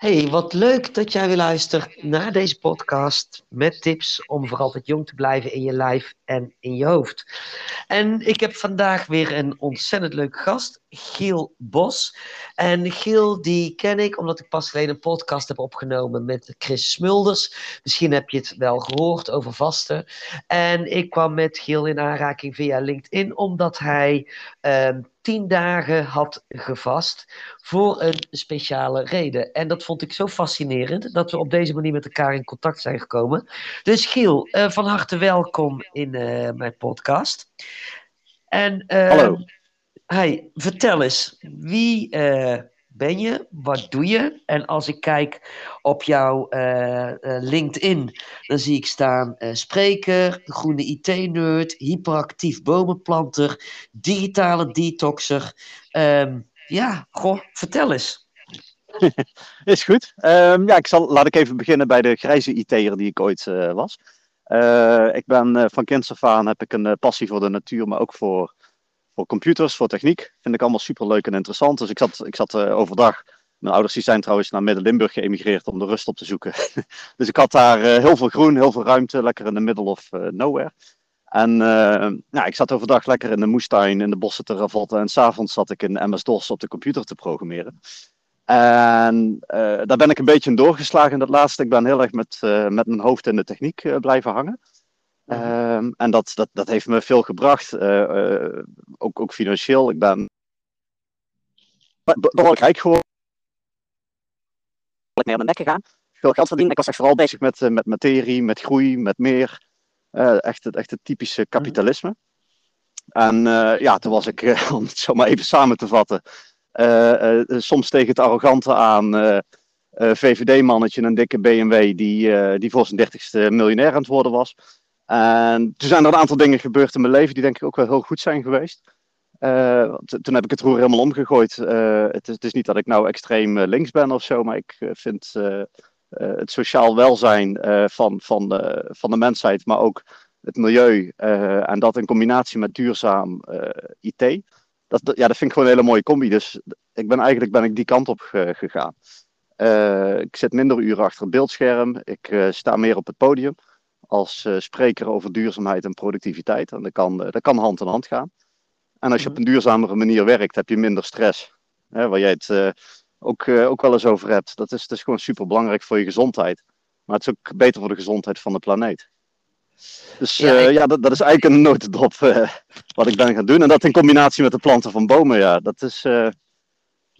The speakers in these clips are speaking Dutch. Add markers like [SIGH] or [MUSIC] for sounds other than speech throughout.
Hey, wat leuk dat jij weer luistert naar deze podcast met tips om voor altijd jong te blijven in je lijf en in je hoofd. En ik heb vandaag weer een ontzettend leuk gast, Giel Bos. En Giel, die ken ik omdat ik pas geleden een podcast heb opgenomen met Chris Smulders. Misschien heb je het wel gehoord over vasten. En ik kwam met Giel in aanraking via LinkedIn omdat hij ehm, tien dagen had gevast voor een speciale reden. En dat vond ik zo fascinerend dat we op deze manier met elkaar in contact zijn gekomen. Dus Giel, uh, van harte welkom in uh, mijn podcast. En, uh, Hallo. Hey, vertel eens, wie ben je? Wat doe je? En als ik kijk op jouw LinkedIn, dan zie ik staan spreker, groene IT-nerd, hyperactief bomenplanter, digitale detoxer. Um, ja, goh, vertel eens. [LAUGHS] Is goed. Um, ja, ik zal, laat ik even beginnen bij de grijze IT'er die ik ooit was. Ik ben van kinds af aan heb ik een passie voor de natuur, maar ook voor, voor computers, voor techniek. Vind ik allemaal super leuk en interessant. Dus ik zat, ik zat overdag. Mijn ouders die zijn trouwens naar Midden-Limburg geëmigreerd om de rust op te zoeken. [LAUGHS] dus ik had daar heel veel groen, heel veel ruimte, lekker in the middle of nowhere. En nou, ik zat overdag lekker in de moestuin in de bossen te ravotten. En s'avonds zat ik in MS-DOS op de computer te programmeren. En daar ben ik een beetje in doorgeslagen in dat laatste. Ik ben heel erg met, met mijn hoofd in de techniek blijven hangen. Um, en dat, dat, dat heeft me veel gebracht. ook, ook financieel. Ik ben behoorlijk rijk geworden. Ik meer aan de nek gegaan. Veel geld verdienen. Ik was echt vooral bezig met, met materie, met groei, met meer. Uh, echt, het, echt het typische kapitalisme. En uh, ja, toen was ik, uh, [LAUGHS] om het zo maar even samen te vatten, soms tegen het arrogante aan VVD-mannetje, een dikke BMW, die, die voor zijn dertigste miljonair aan het worden was. En toen zijn er een aantal dingen gebeurd in mijn leven die denk ik ook wel heel goed zijn geweest. toen heb ik het roer helemaal omgegooid. Het is, het, is, niet dat ik nou extreem links ben of zo, maar ik vind het sociaal welzijn van, van, uh, van de mensheid, maar ook het milieu. en dat in combinatie met duurzaam IT. Dat, ja, dat vind ik gewoon een hele mooie combi. Dus ik ben eigenlijk ben ik die kant op gegaan. ik zit minder uren achter het beeldscherm. Ik sta meer op het podium als spreker over duurzaamheid en productiviteit. En dat kan, dat kan hand in hand gaan. En als je op een duurzamere manier werkt, heb je minder stress. Hè, waar jij het ook, uh, ook wel eens over hebt. Dat is, dat is gewoon super belangrijk voor je gezondheid. Maar het is ook beter voor de gezondheid van de planeet. Dus ja, uh, ja dat, dat, is eigenlijk een notendop uh, wat ik ben gaan doen. En dat in combinatie met de planten van bomen, ja, dat is,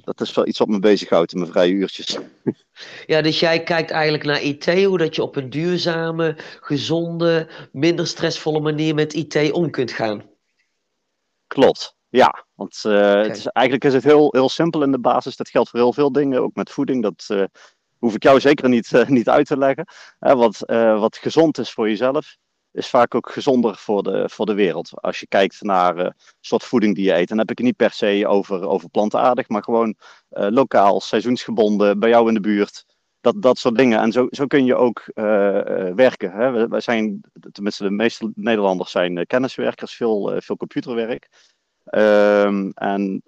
dat is wel iets wat me bezighoudt in mijn vrije uurtjes. Ja, dus jij kijkt eigenlijk naar IT, hoe dat je op een duurzame, gezonde, minder stressvolle manier met IT om kunt gaan. Klopt, ja, want uh, okay. het is, eigenlijk is het heel, heel simpel in de basis. Dat geldt voor heel veel dingen, ook met voeding. Dat uh, hoef ik jou zeker niet, uh, niet uit te leggen. wat, wat gezond is voor jezelf, is vaak ook gezonder voor de, voor de wereld. Als je kijkt naar uh, soort voeding die je eet, dan heb ik het niet per se over, over plantaardig, maar gewoon lokaal, seizoensgebonden, bij jou in de buurt. Dat, dat soort dingen. En zo, zo kun je ook werken. Hè? Zijn, tenminste de meeste Nederlanders zijn kenniswerkers, veel, veel computerwerk. Um, en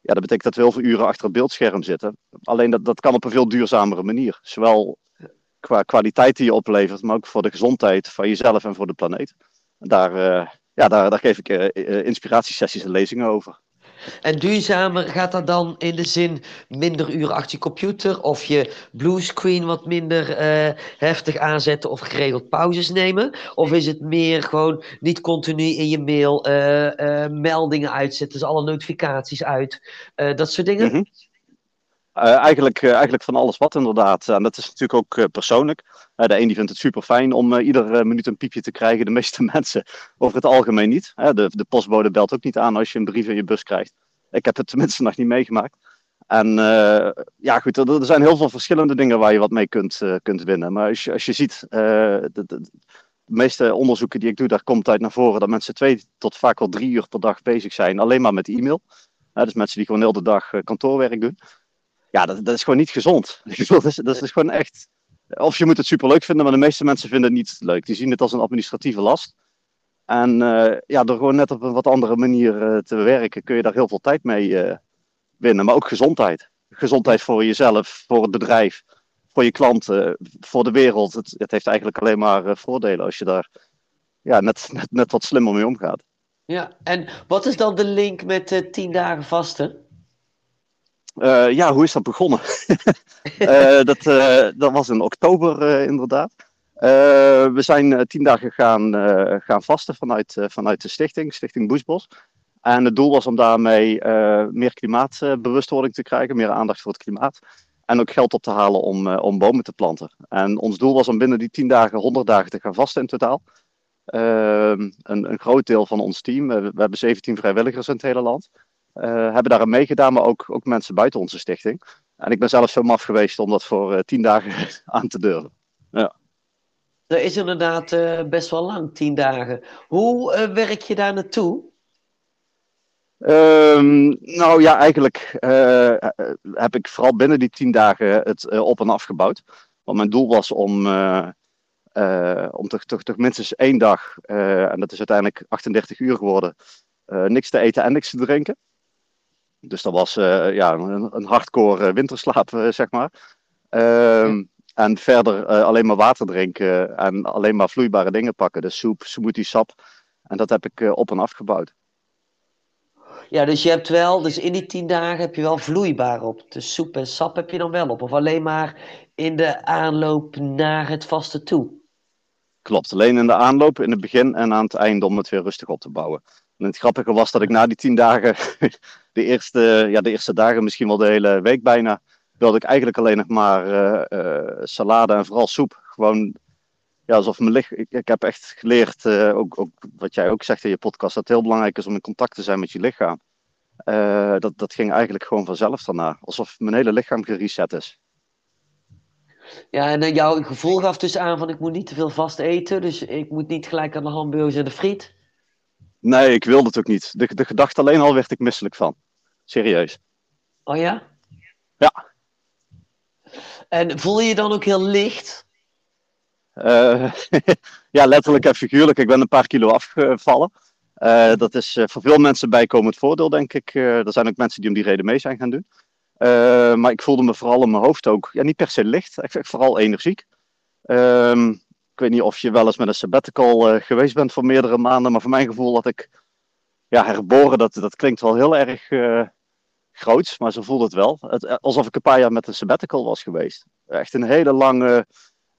ja, dat betekent dat we heel veel uren achter het beeldscherm zitten. Alleen dat, dat kan op een veel duurzamere manier. Zowel qua kwaliteit die je oplevert, maar ook voor de gezondheid van jezelf en voor de planeet. Daar, uh, ja, daar, daar geef ik uh, inspiratiesessies en lezingen over. En duurzamer gaat dat dan in de zin minder uren achter je computer of je bluescreen wat minder uh, heftig aanzetten of geregeld pauzes nemen? Of is het meer gewoon niet continu in je mail uh, uh, meldingen uitzetten, dus alle notificaties uit, dat soort dingen? Mm -hmm. Eigenlijk, eigenlijk van alles wat inderdaad. En dat is natuurlijk ook persoonlijk. de een die vindt het super fijn om iedere minuut een piepje te krijgen. De meeste [LAUGHS] mensen over het algemeen niet. de, de postbode belt ook niet aan als je een brief in je bus krijgt. Ik heb het tenminste nog niet meegemaakt. En ja, goed, er, zijn heel veel verschillende dingen waar je wat mee kunt, kunt winnen. Maar als je, als je ziet, de, de, de, meeste onderzoeken die ik doe, daar komt uit naar voren dat mensen twee tot vaak wel drie uur per dag bezig zijn, alleen maar met e-mail. dus mensen die gewoon heel de dag kantoorwerk doen. Ja, dat, dat is gewoon niet gezond. [LAUGHS] dat, is, dat is gewoon echt. Of je moet het super leuk vinden, maar de meeste mensen vinden het niet leuk. Die zien het als een administratieve last. En uh, ja, door gewoon net op een wat andere manier uh, te werken, kun je daar heel veel tijd mee uh, winnen, maar ook gezondheid. gezondheid voor jezelf, voor het bedrijf, voor je klanten, voor de wereld. Het, het heeft eigenlijk alleen maar voordelen als je daar ja, net, net, net wat slimmer mee omgaat. Ja, en wat is dan de link met uh, tien dagen vasten? Uh, ja, hoe is dat begonnen? uh, [LAUGHS] dat, dat was in oktober inderdaad. we zijn tien dagen gaan, gaan vasten vanuit, vanuit de stichting, Stichting Boesbos. En het doel was om daarmee meer klimaatbewustwording te krijgen, meer aandacht voor het klimaat. En ook geld op te halen om, om bomen te planten. En ons doel was om binnen die tien dagen 100 dagen te gaan vasten in totaal. Een, een, groot deel van ons team, we, hebben 17 vrijwilligers in het hele land, hebben daar aan meegedaan, maar ook, ook mensen buiten onze stichting. En ik ben zelf zo maf geweest om dat voor uh, tien dagen [LAUGHS] aan te durven. Ja. Dat is inderdaad uh, best wel lang, tien dagen. Hoe werk je daar naartoe? Um, nou ja, eigenlijk heb ik vooral binnen die tien dagen het op en afgebouwd. Want mijn doel was om uh, om toch, toch, toch minstens één dag, en dat is uiteindelijk 38 uur geworden, niks te eten en niks te drinken. Dus dat was ja, een, een hardcore winterslaap, zeg maar. Ehm, en verder alleen maar water drinken en alleen maar vloeibare dingen pakken. Dus soep, smoothie, sap. En dat heb ik op en afgebouwd. Ja, dus je hebt wel, dus in die tien dagen heb je wel vloeibaar op. Dus soep en sap heb je dan wel op. Of alleen maar in de aanloop naar het vaste toe. Klopt, alleen in de aanloop, in het begin en aan het einde om het weer rustig op te bouwen. En het grappige was dat ik na die tien dagen, [LAUGHS] de eerste, ja, de eerste dagen, misschien wel de hele week bijna, wilde ik eigenlijk alleen nog maar uh, uh, salade en vooral soep. Gewoon, ja, alsof mijn lichaam. Ik, heb echt geleerd, uh, ook, ook, wat jij ook zegt in je podcast, dat het heel belangrijk is om in contact te zijn met je lichaam. dat, dat ging eigenlijk gewoon vanzelf daarna, alsof mijn hele lichaam gereset is. Ja, en jouw gevoel gaf dus aan van ik moet niet te veel vast eten, dus ik moet niet gelijk aan de hamburgers en de friet. Nee, ik wilde het ook niet. De, de gedachte alleen al werd ik misselijk van. Serieus. Oh ja? Ja. En voel je je dan ook heel licht? Uh, [LAUGHS] ja, letterlijk en figuurlijk. Ik ben een paar kilo afgevallen. Uh, dat is uh, voor veel mensen bijkomend voordeel, denk ik. er zijn ook mensen die om die reden mee zijn gaan doen. Maar ik voelde me vooral in mijn hoofd ook, ja, niet per se licht, ik, vooral energiek. Um, ik weet niet of je wel eens met een sabbatical uh, geweest bent voor meerdere maanden, maar voor mijn gevoel had ik ja, herboren, dat, dat klinkt wel heel erg uh, groots, maar zo voelde het wel. Het, alsof ik een paar jaar met een sabbatical was geweest. Echt een hele lange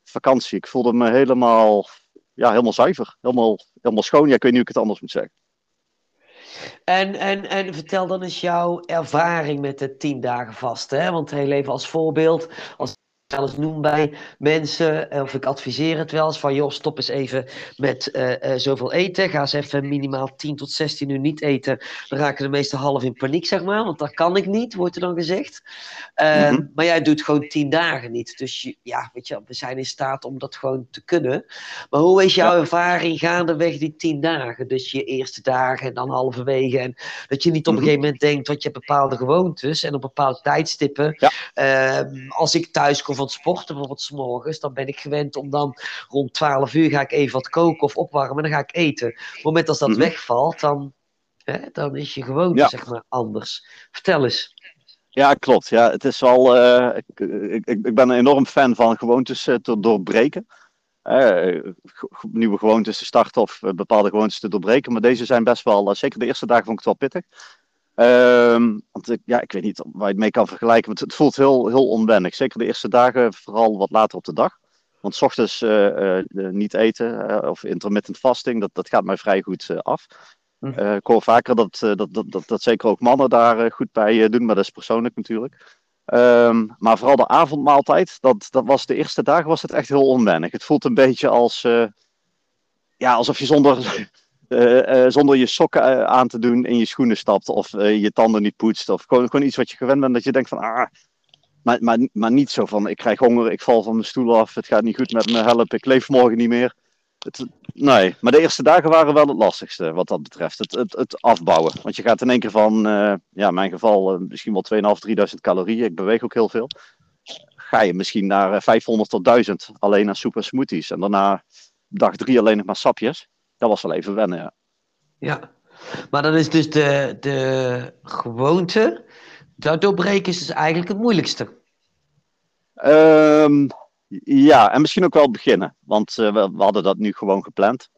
vakantie. Ik voelde me helemaal, ja, helemaal zuiver, helemaal, helemaal schoon. Ja, ik weet niet hoe ik het anders moet zeggen. En, en, en vertel dan eens jouw ervaring met de tien dagen vast. Hè? Want heel even als voorbeeld, als eens noem bij mensen, eh, of ik adviseer het wel eens van, joh, stop eens even met uh, uh, zoveel eten. Ga eens even minimaal 10 tot 16 uur niet eten. Dan raken de meesten half in paniek, zeg maar, want dat kan ik niet, wordt er dan gezegd. Uh, mm -hmm. Maar jij doet gewoon 10 dagen niet. Dus je, ja, weet je, we zijn in staat om dat gewoon te kunnen. Maar hoe is jouw ervaring gaandeweg die 10 dagen? Dus je eerste dagen en dan halverwege. En dat je niet op een gegeven moment denkt, want je hebt bepaalde gewoontes en op bepaalde tijdstippen. Ja. Ehm, als ik thuis kom van sporten, bijvoorbeeld s morgens, dan ben ik gewend om dan rond 12 uur ga ik even wat koken of opwarmen en dan ga ik eten. Op het moment als dat mm -hmm. wegvalt, dan, hè, dan is je gewoonte ja. zeg maar anders. Vertel eens. Ja, klopt. Ja, het is wel, uh, ik, ik, ik, ben een enorm fan van gewoontes uh, te doorbreken. Uh, nieuwe gewoontes te starten of bepaalde gewoontes te doorbreken. Maar deze zijn best wel, zeker de eerste dagen vond ik het wel pittig. Um, want ik, ja, ik weet niet waar je het mee kan vergelijken. Want het voelt heel, heel onwennig. Zeker de eerste dagen, vooral wat later op de dag. Want s ochtends uh, uh, niet eten of intermittent fasting, dat, dat gaat mij vrij goed af. Hm. ik hoor vaker dat, dat, dat, dat, dat zeker ook mannen daar goed bij doen, maar dat is persoonlijk natuurlijk. Um, maar vooral de avondmaaltijd, dat, dat was de eerste dagen was het echt heel onwennig. Het voelt een beetje als, ja, alsof je zonder zonder je sokken uh, aan te doen in je schoenen stapt of je tanden niet poetst. Of gewoon, gewoon iets wat je gewend bent dat je denkt van ah, maar, maar, maar niet zo van ik krijg honger, ik val van mijn stoel af, het gaat niet goed met me, help, ik leef morgen niet meer. Het, nee, maar de eerste dagen waren wel het lastigste wat dat betreft. Het, het, het afbouwen. Want je gaat in één keer van, ja, in mijn geval misschien wel 2.500, 3.000 calorieën. Ik beweeg ook heel veel. Ga je misschien naar 500 tot 1000 alleen naar soep en smoothies. En daarna dag drie alleen nog maar sapjes dat was wel even wennen, ja. Ja, maar dan is dus de, de gewoonte Dat doorbreken is dus eigenlijk het moeilijkste. Ehm, ja, en misschien ook wel beginnen. Want we, we, hadden dat nu gewoon gepland,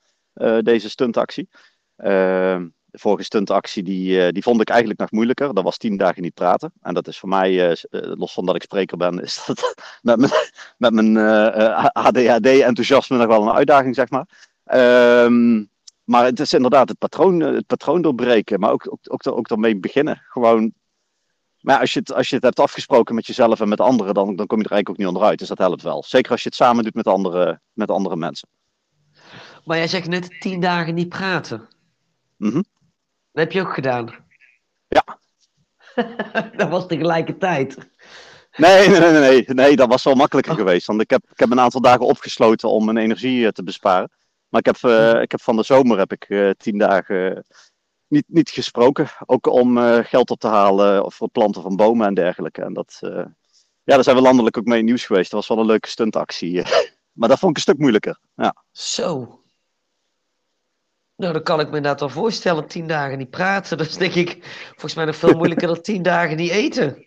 deze stuntactie. Ehm, de vorige stuntactie, die, die vond ik eigenlijk nog moeilijker. Dat was tien dagen niet praten. En dat is voor mij, los van dat ik spreker ben, is dat [LAUGHS] met mijn, met mijn ADHD-enthousiasme nog wel een uitdaging, zeg maar. Ehm, maar het is inderdaad het patroon, het patroon doorbreken, maar ook, ook, ook, ook daarmee beginnen. Gewoon, maar als je, het, als je het hebt afgesproken met jezelf en met anderen, dan, dan kom je er eigenlijk ook niet onderuit. Dus dat helpt wel. Zeker als je het samen doet met andere, met andere mensen. Maar jij zegt net tien dagen niet praten. Mm Dat heb je ook gedaan. Ja. [LAUGHS] dat was tegelijkertijd. Nee, nee, nee, nee, nee, dat was wel makkelijker oh. geweest. Want ik heb, ik heb een aantal dagen opgesloten om mijn energie eh, te besparen. Maar ik heb, uh, ik heb van de zomer heb ik uh, tien dagen niet, niet gesproken. Ook om geld op te halen voor planten van bomen en dergelijke. En dat, ja, daar zijn we landelijk ook mee in nieuws geweest. Dat was wel een leuke stuntactie. [LAUGHS] maar dat vond ik een stuk moeilijker. Ja. Zo. Nou, dan kan ik me inderdaad wel voorstellen. Tien dagen niet praten. [LAUGHS] Dat is denk ik volgens mij nog veel moeilijker dan tien dagen niet eten.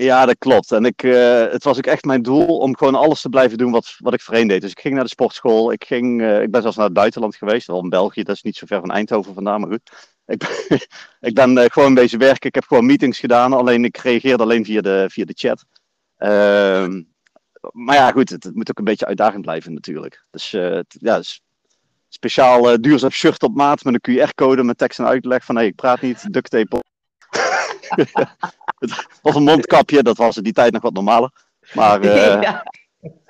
Ja, dat klopt. En ik, uh, het was ook echt mijn doel om gewoon alles te blijven doen wat, wat ik voorheen deed. Dus ik ging naar de sportschool. Ik, ging, uh, ik ben zelfs naar het buitenland geweest, wel in België. Dat is niet zo ver van Eindhoven vandaan, maar goed. Ik ben, [LAUGHS] ik ben uh, gewoon bezig werken. Ik heb gewoon meetings gedaan. Alleen ik reageerde alleen via de, via de chat. Ehm, maar ja, goed. Het, moet ook een beetje uitdagend blijven natuurlijk. Dus ja, dus speciaal duurzaam shirt op maat met een QR-code met tekst en uitleg van hé, ik praat niet, duct tape op. of een mondkapje, dat was in die tijd nog wat normaler. Maar uh, [LAUGHS] ja.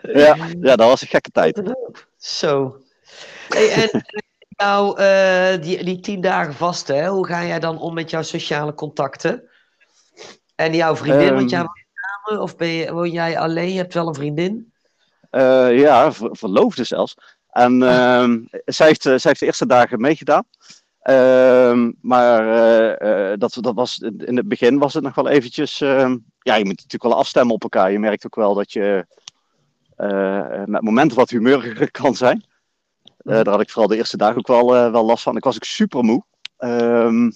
ja. Ja, dat was een gekke tijd. Zo. Hey, en nou, uh, die, die tien dagen vast, hè, hoe ga jij dan om met jouw sociale contacten? En jouw vriendin, um, want jij woont samen of ben je, woon jij alleen? Je hebt wel een vriendin? Uh, ja, ver, verloofde zelfs. En uh, zij, heeft, zij heeft de eerste dagen meegedaan. Uh, maar uh, dat, dat was, in het begin was het nog wel eventjes. Uh, ja, je moet natuurlijk wel afstemmen op elkaar. Je merkt ook wel dat je eh, met momenten wat humeuriger [LAUGHS] kan zijn. daar had ik vooral de eerste dag ook wel, wel last van. Ik was ook super moe. Ehm,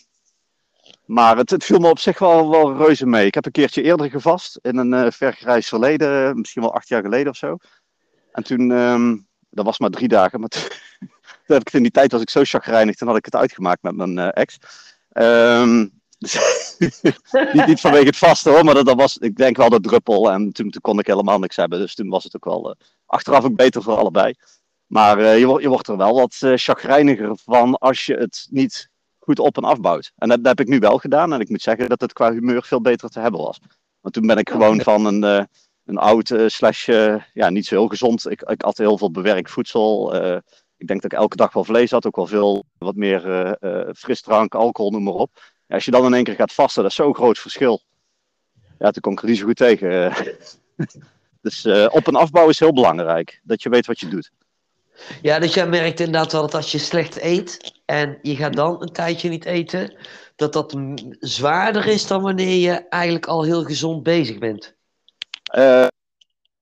maar het, het, viel me op zich wel, wel reuze mee. Ik heb een keertje eerder gevast in een vergrijs verleden, misschien wel acht jaar geleden of zo. En toen, um, dat was maar drie dagen, maar [LAUGHS] heb ik in die tijd was ik zo chagrijnig, toen had ik het uitgemaakt met mijn uh, ex. Um, [LAUGHS] niet, niet, vanwege het vaste hoor, maar dat, dat, was, ik denk wel de druppel. En toen, toen, kon ik helemaal niks hebben. Dus toen was het ook wel uh, achteraf ook beter voor allebei. Maar uh, je, je, wordt er wel wat chagrijniger van als je het niet goed op en afbouwt. En dat, dat, heb ik nu wel gedaan. En ik moet zeggen dat het qua humeur veel beter te hebben was. Want toen ben ik gewoon van een, een oud slash, ja, niet zo heel gezond. Ik, ik at heel veel bewerkt voedsel ik denk dat ik elke dag wel vlees had, ook wel veel wat meer uh, frisdrank, alcohol, noem maar op. Als je dan in één keer gaat vasten, dat is zo'n groot verschil. Ja, toen kon ik er niet zo goed tegen. [LAUGHS] dus uh, op- en afbouw is heel belangrijk, dat je weet wat je doet. Ja, dus jij merkt inderdaad wel dat als je slecht eet en je gaat dan een tijdje niet eten, dat dat zwaarder is dan wanneer je eigenlijk al heel gezond bezig bent. Uh,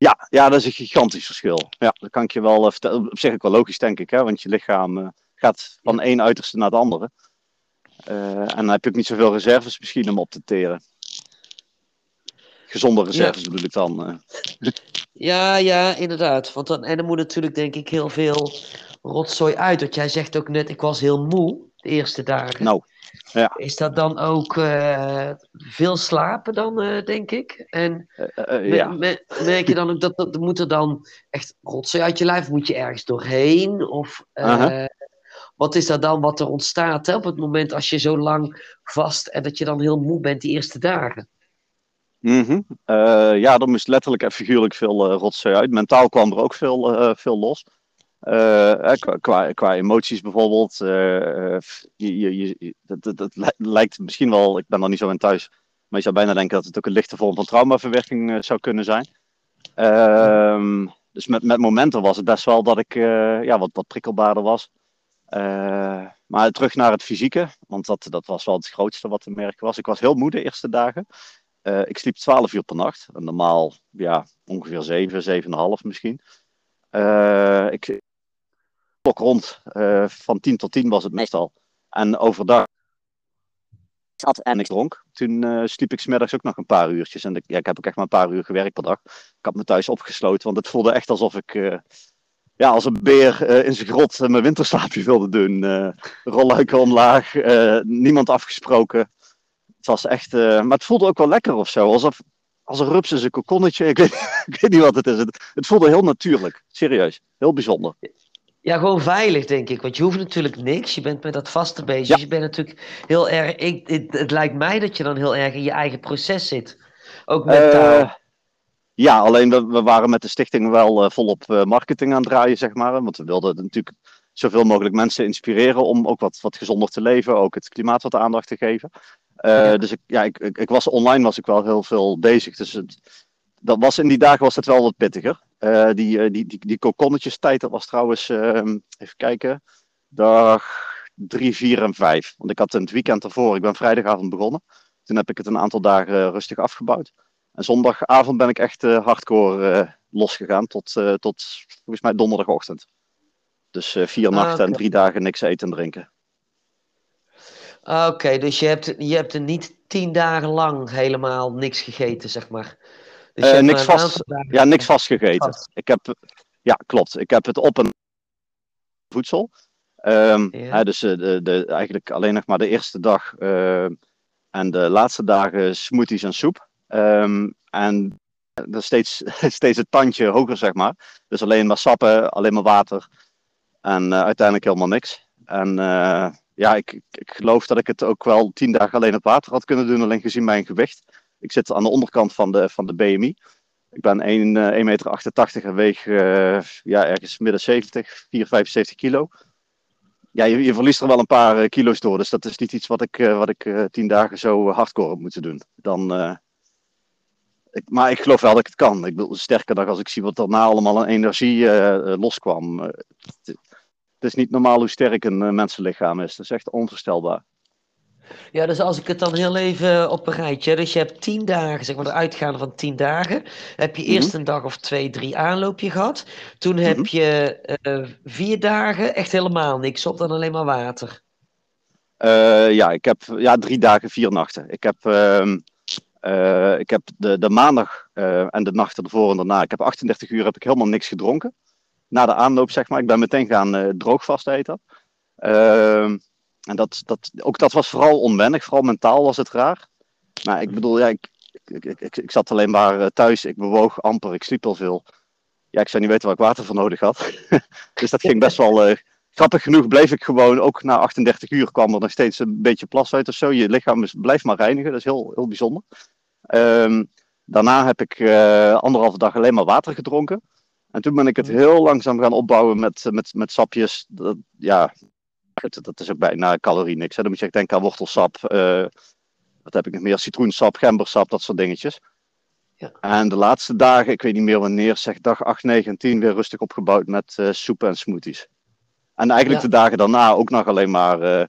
ja, ja, dat is een gigantisch verschil. Ja, dat kan ik je wel uh, vertellen. Op zich ook wel logisch, denk ik, hè? want je lichaam uh, gaat van één uiterste naar het andere. Uh, en dan heb je ook niet zoveel reserves misschien om op te teren. Gezonde reserves ja. bedoel ik dan. Ja, ja, inderdaad. Want dan, en dan moet natuurlijk denk ik heel veel rotzooi uit. Want jij zegt ook net, ik was heel moe de eerste dagen. Nou, ja. Is dat dan ook uh, veel slapen dan, uh, denk ik? En uh, ja. merk je dan ook dat, dat moet er dan echt rotzooi uit je lijf? Moet je ergens doorheen? Of -huh. wat is dat dan wat er ontstaat hè, op het moment als je zo lang vast en dat je dan heel moe bent die eerste dagen? Mm -hmm. ja, er moest letterlijk en figuurlijk veel rotzooi uit. Mentaal kwam er ook veel, veel los. Uh, qua, qua, emoties bijvoorbeeld. Uh, je, je, dat, dat, lijkt misschien wel, ik ben er niet zo in thuis, maar je zou bijna denken dat het ook een lichte vorm van traumaverwerking zou kunnen zijn. Uh, dus met, met momenten was het best wel dat ik ja, wat, wat prikkelbaarder was. maar terug naar het fysieke, want dat, dat was wel het grootste wat te merken was. Ik was heel moe de eerste dagen. ik sliep 12 uur per nacht. Normaal ja, ongeveer 7, 7,5 misschien. ik, klok rond. Uh, van 10 tot 10 was het meestal. En overdag zat en ik dronk. Toen uh, sliep ik smiddags ook nog een paar uurtjes. En ik, ja, ik heb ook echt maar een paar uur gewerkt per dag. Ik had me thuis opgesloten, want het voelde echt alsof ik uh, ja, als een beer in zijn grot mijn winterslaapje wilde doen. rolluiken omlaag, niemand afgesproken. Het was echt, maar het voelde ook wel lekker of zo. Alsof, als een rups in zijn kokonnetje. [LAUGHS] Ik weet, niet wat het is. Het voelde heel natuurlijk. Serieus. Heel bijzonder. Ja, gewoon veilig, denk ik. Want je hoeft natuurlijk niks. Je bent met dat vaste bezig. Je bent natuurlijk heel erg. Ik, het, het, lijkt mij dat je dan heel erg in je eigen proces zit. Ook mentaal. Uh, ja, alleen we, we, waren met de stichting wel uh, volop uh, marketing aan het draaien, zeg maar. Want we wilden natuurlijk zoveel mogelijk mensen inspireren om ook wat, wat gezonder te leven. Ook het klimaat wat aandacht te geven. Ja. Dus ik, ja, ik, ik, ik, was online was ik wel heel veel bezig. Dus het, dat was, in die dagen was het wel wat pittiger. Uh, die, uh, die, die, die kokonnetjes tijd, dat was trouwens, uh, even kijken, dag 3, 4 en 5. Want ik had het weekend ervoor, ik ben vrijdagavond begonnen. Toen heb ik het een aantal dagen rustig afgebouwd. En zondagavond ben ik echt hardcore losgegaan tot, tot volgens mij donderdagochtend. Dus vier ah, nachten okay. en drie dagen niks eten en drinken. Ah, Oké, dus je hebt, je hebt er niet tien dagen lang helemaal niks gegeten, zeg maar. Dus uh, niks, vast, ja, niks vastgegeten. Vast. Ik heb, ja, klopt. Ik heb het op een voedsel. Um, ja. hè, dus uh, de, de, eigenlijk alleen nog maar de eerste dag uh, en de laatste dagen smoothies en soep. Um, en is steeds, [LAUGHS] steeds het tandje hoger, zeg maar. Dus alleen maar sappen, alleen maar water. En uiteindelijk helemaal niks. En ja, ik, ik geloof dat ik het ook wel tien dagen alleen op water had kunnen doen, alleen gezien mijn gewicht. Ik zit aan de onderkant van de, van de BMI. Ik ben 1, uh, 1 meter 88 en weeg uh, ja, ergens midden 70, 4, 75 kilo. Ja, je, je, verliest er wel een paar uh, kilo's door. Dus dat is niet iets wat ik, wat ik tien dagen zo hardcore heb moeten doen. Dan, ik, maar ik geloof wel dat ik het kan. Ik bedoel, sterker dan als ik zie wat daarna allemaal aan energie loskwam. Het is niet normaal hoe sterk een mensenlichaam is. Dat is echt onvoorstelbaar. Ja, dus als ik het dan heel even op een rijtje. Dus je hebt tien dagen, zeg maar de uitgaande van tien dagen. Heb je eerst mm -hmm. een dag of twee, drie aanloopje gehad. Toen heb mm -hmm. je uh, vier dagen echt helemaal niks op, dan alleen maar water. Uh, ja, ik heb ja, drie dagen, vier nachten. Ik heb, uh, ik heb de, de maandag en de nachten ervoor en daarna. Ik heb 38 uur heb ik helemaal niks gedronken. Na de aanloop, zeg maar. Ik ben meteen gaan droogvast eten. Ehm en dat, dat, ook dat was vooral onwennig, vooral mentaal was het raar. Maar ik bedoel, ja, ik, ik, ik, ik zat alleen maar eh, thuis, ik bewoog amper, ik sliep al veel. Ja, ik zou niet weten waar ik water voor nodig had. [LAUGHS] dus dat ging best wel. Uh, grappig genoeg bleef ik gewoon, ook na 38 uur kwam er nog steeds een beetje plas uit of zo. Je lichaam is, blijft maar reinigen, dat is heel, heel bijzonder. Um, daarna heb ik uh, anderhalve dag alleen maar water gedronken. En toen ben ik het heel langzaam gaan opbouwen met, met, met sapjes. Dat, ja, dat is ook bijna calorie niks. Hè. Dan moet je echt denken aan wortelsap. Uh, wat heb ik nog meer? Citroensap, gembersap, dat soort dingetjes. Ja. En de laatste dagen, ik weet niet meer wanneer, zeg dag 8, 9 en 10, weer rustig opgebouwd met uh, soepen en smoothies. En eigenlijk ja. de dagen daarna ook nog alleen maar uh,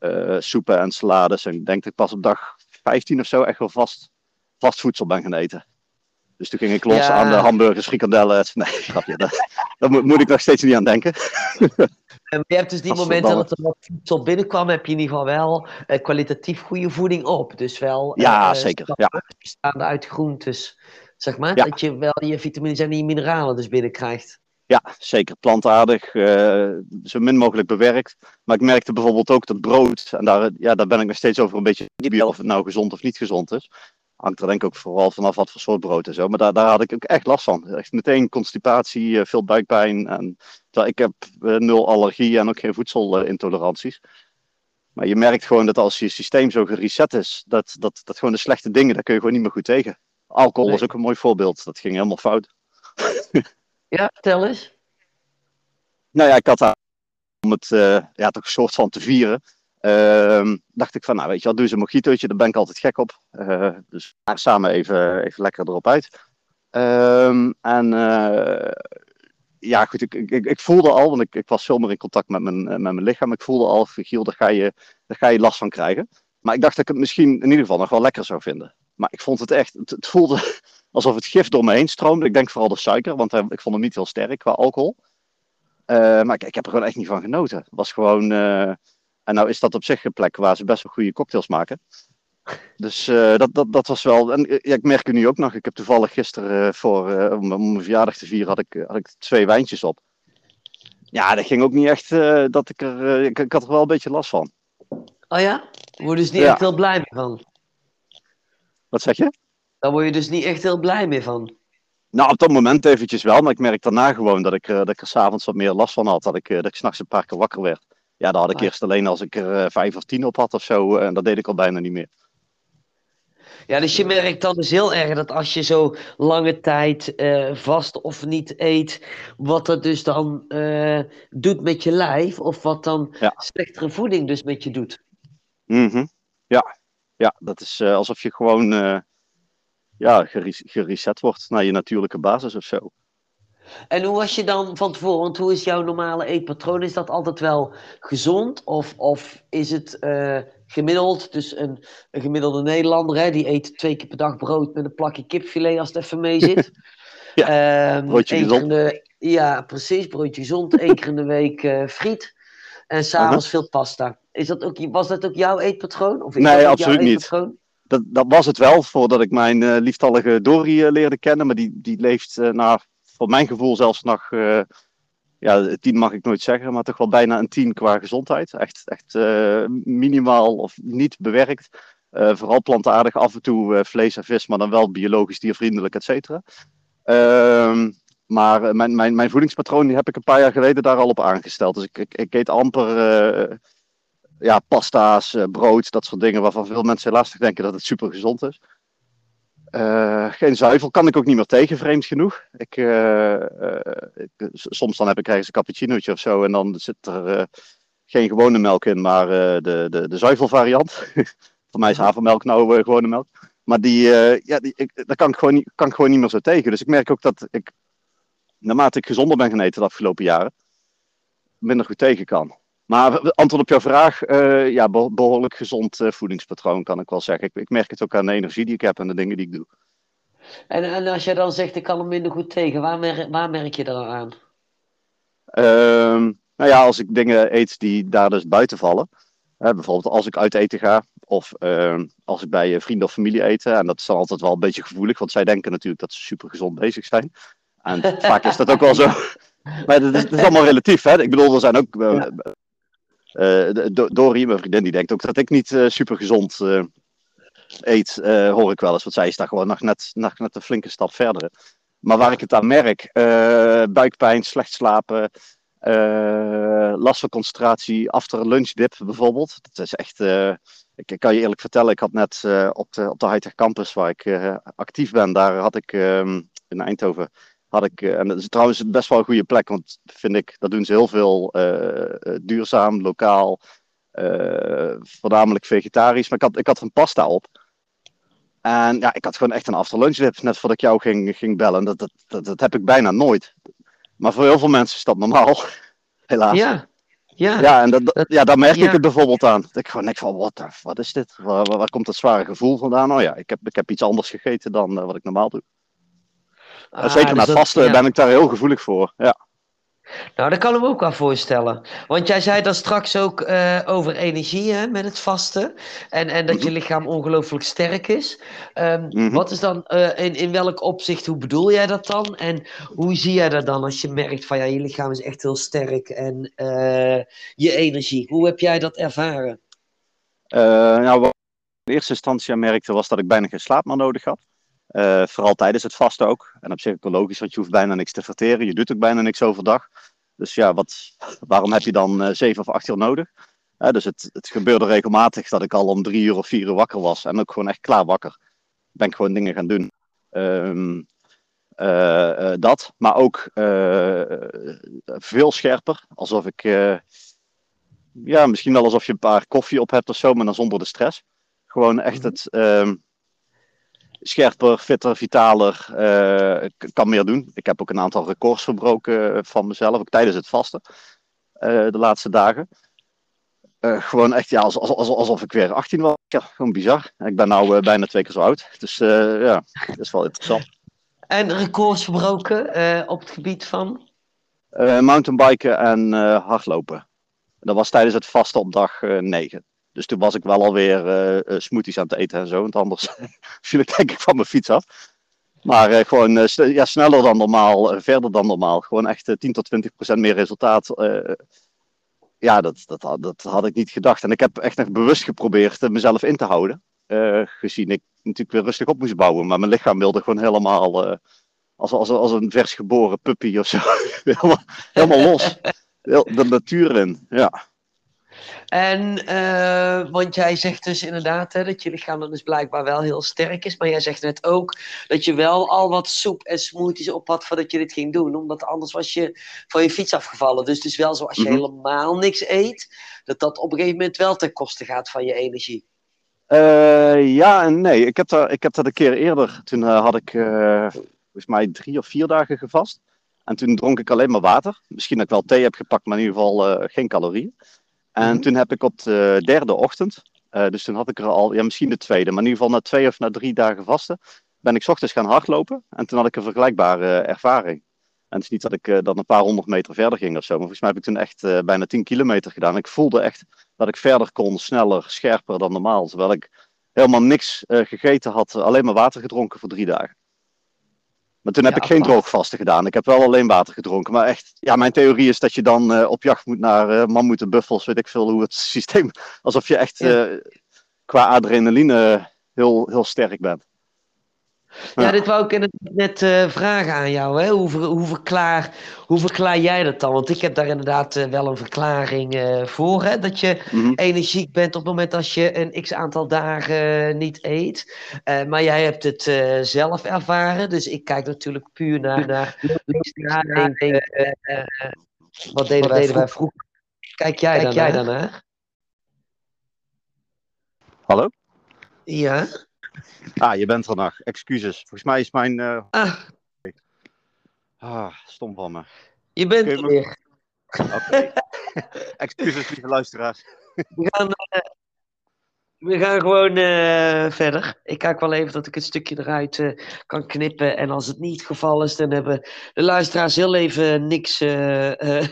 uh, soepen en salades. En ik denk dat ik pas op dag 15 of zo echt wel vast, vast voedsel ben gaan eten. Dus toen ging ik los ja. aan de hamburgers, frikandellen. [LAUGHS] Nee, grapje. Daar, daar moet, moet, ik nog steeds niet aan denken. [LAUGHS] En je hebt dus die momenten dat er wat voedsel binnenkwam, heb je in ieder geval wel uh, kwalitatief goede voeding op. Dus wel ja, uh, zeker. Ja. bestaande uit groentes, zeg maar. Ja. Dat je wel je vitamines en die mineralen dus binnenkrijgt. Ja, zeker. Plantaardig, uh, zo min mogelijk bewerkt. Maar ik merkte bijvoorbeeld ook dat brood, en daar, ja, daar ben ik nog steeds over een beetje of het nou gezond of niet gezond is hangt er denk ik ook vooral vanaf wat voor soort brood en zo. Maar daar, daar had ik ook echt last van. Echt meteen constipatie, eh, veel buikpijn. En, ik heb uh, nul allergie en ook geen voedselintoleranties. Maar je merkt gewoon dat als je systeem zo gereset is, dat, dat, dat gewoon de slechte dingen, daar kun je gewoon niet meer goed tegen. Alcohol nee. is ook een mooi voorbeeld. Dat ging helemaal fout. [LAUGHS] ja, vertel eens. Nou ja, ik had daar om het uh, ja, toch een soort van te vieren. Uh, dacht ik van, nou weet je wat, doe eens een mojitootje, daar ben ik altijd gek op. Uh, dus samen even, even lekker erop uit. Uh, en uh, ja, goed, ik, ik, ik, voelde al, want ik, ik was veel meer in contact met mijn, met mijn lichaam. Ik voelde al, Giel, daar ga, je, daar ga je last van krijgen. Maar ik dacht dat ik het misschien in ieder geval nog wel lekker zou vinden. Maar ik vond het echt, het, voelde [LAUGHS] alsof het gif door me heen stroomde. Ik denk vooral de suiker, want ik vond hem niet heel sterk qua alcohol. maar ik, ik, heb er gewoon echt niet van genoten. Het was gewoon en nou is dat op zich een plek waar ze best wel goede cocktails maken. Dus uh, dat, dat, dat was wel. En ja, ik merk het nu ook nog. Ik heb toevallig gisteren uh, voor, om, om, mijn verjaardag te vieren, had ik, had ik twee wijntjes op. Ja, dat ging ook niet echt. dat ik, er, ik, ik, had er wel een beetje last van. Oh ja? Word je dus niet ja. echt heel blij mee van? Wat zeg je? Daar word je dus niet echt heel blij mee van. Nou, op dat moment eventjes wel, maar ik merk daarna gewoon dat ik, dat ik er s'avonds wat meer last van had. Dat ik, dat ik s'nachts een paar keer wakker werd. Ja, dat had ik eerst alleen als ik er vijf of tien op had of zo. En dat deed ik al bijna niet meer. Ja, dus je merkt dan dus heel erg dat als je zo lange tijd uh, vast of niet eet, wat dat dus dan uh, doet met je lijf, of wat dan ja. slechtere voeding dus met je doet. Mm -hmm. Ja, ja, dat is uh, alsof je gewoon ja, gereset wordt naar je natuurlijke basis of zo. En hoe was je dan van tevoren? Want hoe is jouw normale eetpatroon? Is dat altijd wel gezond? Of, of is het uh, gemiddeld? Dus een, een gemiddelde Nederlander, hè, die eet twee keer per dag brood met een plakje kipfilet als het even mee zit. [LAUGHS] ja, um, broodje gezond. De, ja, precies. Broodje gezond. [LAUGHS] Eén keer in de week uh, friet. En s'avonds uh -huh. veel pasta. Is dat ook, was dat ook jouw eetpatroon? Of is nee, dat absoluut niet. Dat, dat was het wel voordat ik mijn uh, lieftallige Dori leerde kennen. Maar die, die leeft na voor mijn gevoel zelfs nog, uh, ja, tien mag ik nooit zeggen, maar toch wel bijna een tien qua gezondheid. Echt, echt uh, minimaal of niet bewerkt. Uh, vooral plantaardig, af en toe vlees en vis, maar dan wel biologisch diervriendelijk, et cetera. Ehm, maar mijn, mijn, mijn voedingspatroon die heb ik een paar jaar geleden daar al op aangesteld. Dus ik, ik, ik eet amper ja, pasta's, brood, dat soort dingen waarvan veel mensen helaas denken dat het super gezond is. Uh, geen zuivel kan ik ook niet meer tegen, vreemd genoeg. Ik, uh, ik, soms dan heb ik ergens een cappuccinootje of zo en dan zit er geen gewone melk in, maar de, de, de zuivelvariant. [LAUGHS] Voor mij is havermelk nou gewone melk. Maar die, ja, die, ik, daar kan ik, gewoon niet, kan ik gewoon niet meer zo tegen. Dus ik merk ook dat ik, naarmate ik gezonder ben geneten de afgelopen jaren, minder goed tegen kan. Maar antwoord op jouw vraag, uh, ja, behoorlijk gezond uh, voedingspatroon kan ik wel zeggen. Ik, ik, merk het ook aan de energie die ik heb en de dingen die ik doe. En, en als je dan zegt, ik kan er minder goed tegen, waar, mer waar merk je dan aan? Uh, nou ja, als ik dingen eet die daar dus buiten vallen. bijvoorbeeld als ik uit eten ga, of ehm, als ik bij vrienden of familie eten. En dat is dan altijd wel een beetje gevoelig, want zij denken natuurlijk dat ze super gezond bezig zijn. En vaak is dat ook wel zo. [LAUGHS] Maar het is, is, allemaal relatief, hè? Ik bedoel, er zijn ook ja. Uh, Dori, mijn vriendin, die denkt ook dat ik niet uh, super gezond uh, eet, hoor ik wel eens. Want zij is daar gewoon nog net, nog net een flinke stap verder. Maar waar ik het aan merk, buikpijn, slecht slapen, last van concentratie, after lunch dip bijvoorbeeld. Dat is echt, ik, kan je eerlijk vertellen, ik had net op de, op de Campus waar ik actief ben, daar had ik um, in Eindhoven had ik, en dat is trouwens best wel een goede plek, want vind ik, dat doen ze heel veel uh, duurzaam, lokaal, uh, voornamelijk vegetarisch. Maar ik had, ik had een pasta op. En ja, ik had gewoon echt een afterlunchwip, net voordat ik jou ging, ging bellen. Dat, dat, dat, dat, heb ik bijna nooit. Maar voor heel veel mensen is dat normaal, [LAUGHS] helaas. Ja, ja. Ja, en dat, dat, ja, daar merk ja. ik het bijvoorbeeld aan. Dat ik gewoon denk van, wat, wat is dit? Waar, komt dat zware gevoel vandaan? Oh ja, ik heb, ik heb iets anders gegeten dan uh, wat ik normaal doe. Ah, Zeker dus met dat, vasten ja. ben ik daar heel gevoelig voor. Ja. Nou, dat kan ik me ook wel voorstellen. Want jij zei dat straks ook uh, over energie hè, met het vasten. En, en dat je Mhm. lichaam ongelooflijk sterk is. Um, Mhm. Wat is dan uh, in, in welk opzicht, hoe bedoel jij dat dan? En hoe zie jij dat dan als je merkt van ja, je lichaam is echt heel sterk en uh, je energie? Hoe heb jij dat ervaren? Nou, wat ik in eerste instantie merkte was dat ik bijna geen slaap meer nodig had. Uh, vooral tijdens het vasten ook. En op zich logisch, want je hoeft bijna niks te verteren. Je doet ook bijna niks overdag. Dus ja, wat, waarom heb je dan uh, zeven of acht uur nodig? Uh, dus het, het, gebeurde regelmatig dat ik al om drie uur of vier uur wakker was. En ook gewoon echt klaar wakker. Ben ik gewoon dingen gaan doen. Um, dat, maar ook veel scherper. Alsof ik, ja, misschien wel alsof je een paar koffie op hebt of zo, maar dan zonder de stress. Gewoon echt het... Um, scherper, fitter, vitaler. Uh, kan meer doen. Ik heb ook een aantal records verbroken van mezelf, ook tijdens het vasten. Uh, de laatste dagen. Uh, gewoon echt, ja, alsof, alsof, alsof ik weer 18 was. Ja, gewoon bizar. Ik ben nu bijna twee keer zo oud. Dus ja, dat is wel interessant. En records verbroken op het gebied van? mountainbiken en hardlopen. Dat was tijdens het vasten op dag 9. Dus toen was ik wel alweer uh, smoothies aan het eten en zo. Want anders [LAUGHS] viel ik denk ik van mijn fiets af. Maar uh, gewoon ja, sneller dan normaal, verder dan normaal. Gewoon echt 10 tot 20 procent meer resultaat. ja, dat, dat, dat had ik niet gedacht. En ik heb echt nog bewust geprobeerd mezelf in te houden. gezien ik natuurlijk weer rustig op moest bouwen. Maar mijn lichaam wilde gewoon helemaal als, als, als een versgeboren puppy of zo. [LAUGHS] helemaal, helemaal los. De natuur in, ja. En, uh, want jij zegt dus inderdaad hè, dat je lichaam dan dus blijkbaar wel heel sterk is. Maar jij zegt net ook dat je wel al wat soep en smoothies op had voordat je dit ging doen. Omdat anders was je van je fiets afgevallen. Dus het is wel zo als je mhm. helemaal niks eet, dat dat op een gegeven moment wel ten koste gaat van je energie. Uh, ja en nee. Ik heb, dat, ik heb dat een keer eerder. Toen uh, had ik volgens mij drie of vier dagen gevast. En toen dronk ik alleen maar water. Misschien dat ik wel thee heb gepakt, maar in ieder geval geen calorieën. En mhm. toen heb ik op de derde ochtend, uh, dus toen had ik er al, ja misschien de tweede, maar in ieder geval na twee of na drie dagen vasten, ben ik ochtends gaan hardlopen. En toen had ik een vergelijkbare uh, ervaring. En het is niet dat ik dan een paar honderd meter verder ging of zo, maar volgens mij heb ik toen echt bijna 10 kilometer gedaan. Ik voelde echt dat ik verder kon, sneller, scherper dan normaal. Terwijl ik helemaal niks gegeten had, alleen maar water gedronken voor drie dagen. Maar toen heb ik geen droogvasten gedaan. Ik heb wel alleen water gedronken. Maar echt, ja, mijn theorie is dat je dan uh, op jacht moet naar uh, mammoeten, buffels, weet ik veel hoe het [LAUGHS] systeem. Alsof je echt uh, qua adrenaline heel, heel sterk bent. Ja, dit wou ik net uh, vragen aan jou. Hè? Hoe, hoe, verklaar, hoe verklaar jij dat dan? Want ik heb daar inderdaad uh, wel een verklaring uh, voor. Hè? Dat je -hmm. energiek bent op het moment als je een x aantal dagen niet eet. maar jij hebt het zelf ervaren. Dus ik kijk natuurlijk puur naar, naar, wat deden, wat deden wij vroeger. Kijk jij, kijk jij daarnaar? Hallo? Ja? Ah, je bent er nog. Excuses. Volgens mij is mijn. Uh... Ah. ah, stom van me. Je bent er weer. Oké. [LAUGHS] Excuses, lieve luisteraars. We gaan, uh, we gaan gewoon uh, verder. Ik kijk wel even dat ik het stukje eruit uh, kan knippen. En als het niet het geval is, dan hebben de luisteraars heel even niks uh, [LAUGHS]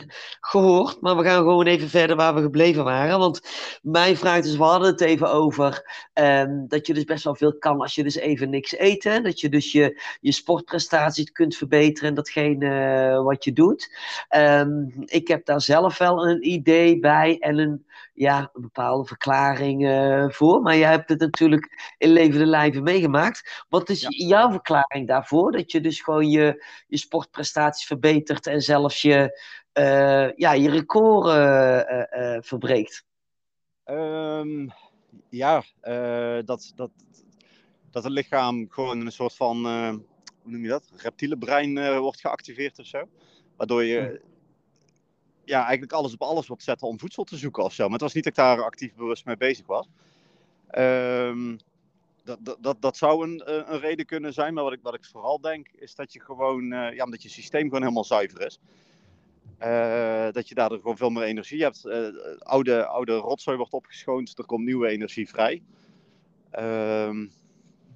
gehoord. Maar we gaan gewoon even verder waar we gebleven waren. Want mijn vraag is, we hadden het even over um, dat je dus best wel veel kan als je dus even niks eet. Dat je dus je, je sportprestaties kunt verbeteren en datgene wat je doet. Um, ik heb daar zelf wel een idee bij en een, ja, een bepaalde verklaring voor voor, maar jij hebt het natuurlijk in levende lijven meegemaakt. Wat is jouw verklaring daarvoor? Dat je dus gewoon je, je sportprestaties verbetert en zelfs je, uh, ja, je record uh, verbreekt? Um, ja, dat, dat, dat het lichaam gewoon een soort van, hoe noem je dat? Reptiele brein wordt geactiveerd of zo. Waardoor je hm. ja, eigenlijk alles op alles wordt zetten om voedsel te zoeken of zo. Maar het was niet dat ik daar actief bewust mee bezig was. Um, dat, dat, dat, zou een, eh, een reden kunnen zijn, maar wat ik, wat ik vooral denk is dat je gewoon, uh, ja, omdat je systeem gewoon helemaal zuiver is. Uh, dat je daardoor gewoon veel meer energie hebt. oude, oude rotzooi wordt opgeschoond, er komt nieuwe energie vrij. Um,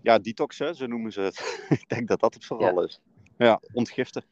ja, detoxen, zo noemen ze het. [LAUGHS] ik denk dat dat het vooral is. Ja, ontgiften.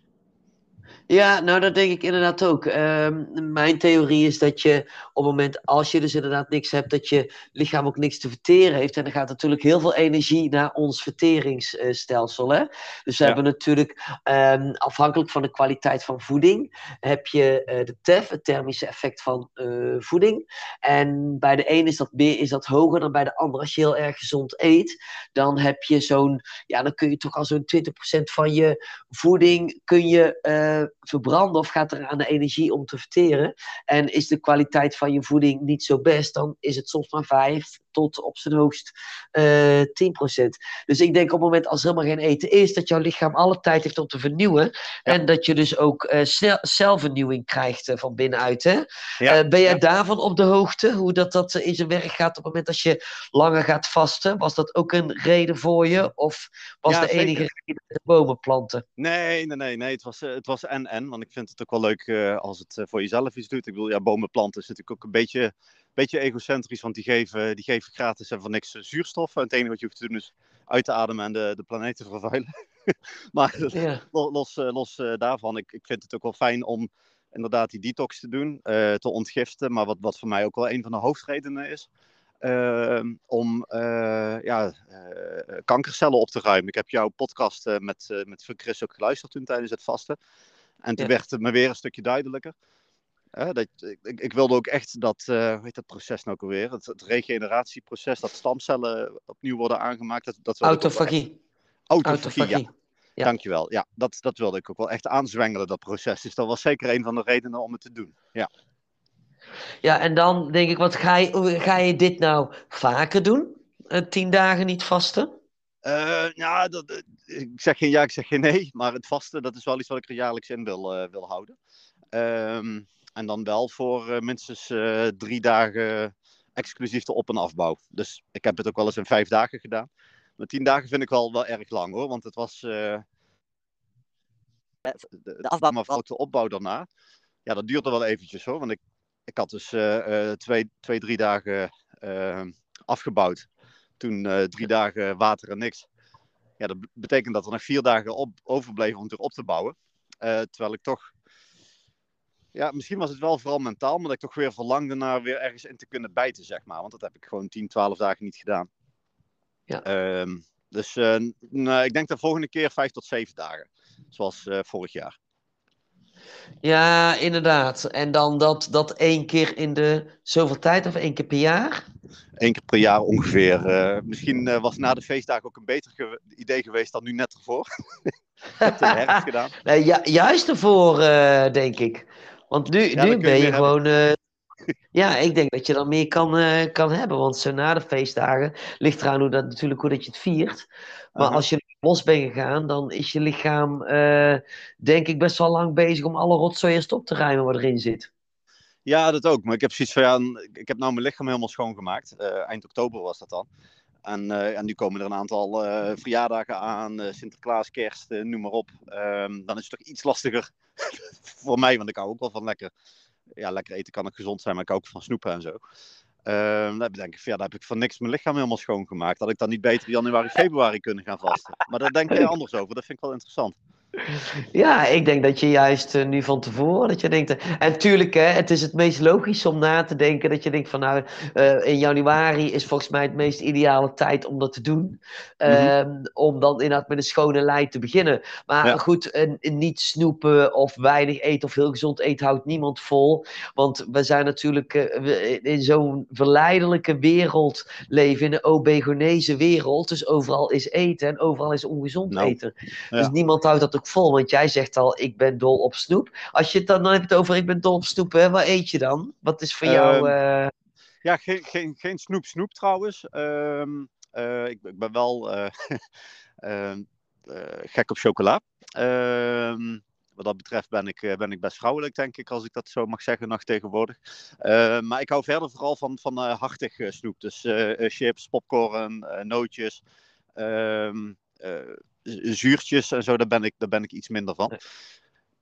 Ja, nou dat denk ik inderdaad ook. Um, mijn theorie is dat je op het moment als je dus inderdaad niks hebt, dat je lichaam ook niks te verteren heeft. En er gaat natuurlijk heel veel energie naar ons verteringsstelsel. Hè? Dus we hebben natuurlijk, um, afhankelijk van de kwaliteit van voeding, heb je uh, de TEF, het thermische effect van uh, voeding. En bij de een is dat meer, is dat hoger dan bij de ander. Als je heel erg gezond eet, dan heb je zo'n, ja, dan kun je toch al zo'n 20% van je voeding kun je uh, verbranden of gaat er aan de energie om te verteren. En is de kwaliteit van je voeding niet zo best, dan is het soms maar 5 tot op zijn hoogst uh, eh, 10%. Dus ik denk op het moment als er helemaal geen eten is, dat jouw lichaam alle tijd heeft om te vernieuwen. En dat je dus ook uh, snel, zelfvernieuwing krijgt uh, van binnenuit. Hè? Ja. ben jij ja. daarvan op de hoogte? Hoe dat, dat in zijn werk gaat op het moment als je langer gaat vasten? Was dat ook een reden voor je? Of was de enige reden de bomen planten? Nee, nee, nee. nee. Het was, het was en en. Want ik vind het ook wel leuk als het voor jezelf iets doet. Ik bedoel, ja, bomen planten is natuurlijk ook een beetje beetje egocentrisch, want die geven, die geven gratis en voor niks zuurstof. En het enige wat je hoeft te doen is uit te ademen en de, de planeet te [LAUGHS] vervuilen. maar ja. los, eh, los uh, daarvan, ik, ik vind het ook wel fijn om inderdaad die detox te doen, uh, te ontgiften. Maar wat, wat voor mij ook wel een van de hoofdredenen is. ehm, om ja, kankercellen op te ruimen. Ik heb jouw podcast met, met Chris ook geluisterd toen tijdens het vasten. En toen werd het me weer een stukje duidelijker. Dat, ik, ik, wilde ook echt dat, hoe heet dat proces nou ook alweer? Het, het regeneratieproces, dat stamcellen opnieuw worden aangemaakt. Dat, dat Autofagie. Autofagie, Autofagie. ja. Ja. Dankjewel. Ja, dat, dat wilde ik ook wel echt aanzwengelen, dat proces. Dus dat was zeker een van de redenen om het te doen. Ja. Ja, en dan denk ik, wat ga je, ga je dit nou vaker doen? Uh, tien dagen niet vasten? Uh, ja, dat, eh, ik zeg geen ja, ik zeg geen nee. Maar het vasten, dat is wel iets wat ik er jaarlijks in wil, wil houden. Ehm, en dan wel voor minstens drie dagen exclusief de op- en afbouw. Dus ik heb het ook wel eens in vijf dagen gedaan. Maar tien dagen vind ik wel, wel erg lang hoor. Want het was. Uh, de, de afbouw, maar vooral de opbouw daarna. Ja, dat duurde wel eventjes hoor. Want ik, ik had dus twee, twee, drie dagen afgebouwd. Toen drie dagen water en niks. Ja, dat betekent dat er nog vier dagen op, overbleven om het weer op te bouwen. terwijl ik toch ja, misschien was het wel vooral mentaal, maar dat ik toch weer verlangde naar weer ergens in te kunnen bijten, zeg maar. Want dat heb ik gewoon 10, 12 dagen niet gedaan. Ja. Uh, dus uh, nou, ik denk de volgende keer vijf tot zeven dagen. Zoals uh, vorig jaar. Ja, inderdaad. En dan dat, dat één keer in de zoveel tijd of één keer per jaar? Eén keer per jaar ongeveer. Uh, misschien was na de feestdagen ook een beter ge idee geweest dan nu net ervoor. [LAUGHS] heb de herfst gedaan. [LAUGHS] Nee, ju juist ervoor, denk ik. Want nu, ja, nu ben je, je gewoon ja, ik denk dat je dan meer kan, uh, kan hebben. Want zo na de feestdagen ligt eraan hoe dat, natuurlijk hoe dat je het viert. Maar als je los bent gegaan, dan is je lichaam, uh, denk ik, best wel lang bezig om alle rotzooi eerst op te ruimen wat erin zit. Ja, dat ook. Maar ik heb zoiets van, ja, ik heb nou mijn lichaam helemaal schoongemaakt. Eind oktober was dat dan. En, uh, en nu komen er een aantal uh, verjaardagen aan, uh, Sinterklaas, kerst, noem maar op. Um, dan is het toch iets lastiger [LAUGHS] voor mij, want ik hou ook wel van lekker ja, lekker eten kan ook gezond zijn, maar ik hou ook van snoepen en zo. Uh, dan denk ik, ja, daar heb ik van niks mijn lichaam helemaal schoongemaakt. Dat ik dan niet beter januari, februari kunnen gaan vasten. Maar daar denk jij [LAUGHS] anders over. Dat vind ik wel interessant. Ja, ik denk dat je juist uh, nu van tevoren, dat je denkt, uh, en tuurlijk, hè, het is het meest logisch om na te denken dat je denkt van nou, uh, in januari is volgens mij het meest ideale tijd om dat te doen. Mm Om dan inderdaad met een schone lijn te beginnen. Maar ja. goed, niet snoepen of weinig eten of heel gezond eten houdt niemand vol. Want we zijn natuurlijk in zo'n verleidelijke wereld leven, in een obegonese wereld. Dus overal is eten en overal is ongezond nou, eten. Ja. Dus niemand houdt dat ook vol. Want jij zegt al, ik ben dol op snoep. Als je het dan, dan heb je het over, ik ben dol op snoep. Hè? Wat eet je dan? Wat is voor jou... Uh... Ja, geen, geen, geen snoep snoep trouwens. Um, uh, ik, ik, ben wel uh, [LAUGHS] gek op chocola. Ehm, wat dat betreft ben ik, ben ik best vrouwelijk, denk ik, als ik dat zo mag zeggen, nog tegenwoordig. maar ik hou verder vooral van, van hartig snoep. Dus chips, popcorn, nootjes. Um, zuurtjes en zo, daar ben ik, daar ben ik iets minder van.